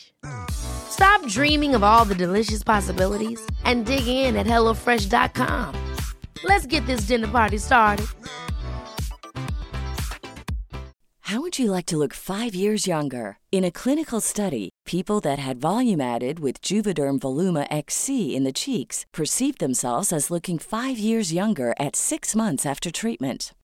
Stop dreaming of all the delicious possibilities and dig in at HelloFresh.com. Let's get this dinner party started. How would you like to look five years younger? In a clinical study, people that had volume added with Juvederm Voluma XC in the cheeks perceived themselves as looking five years younger at six months after treatment.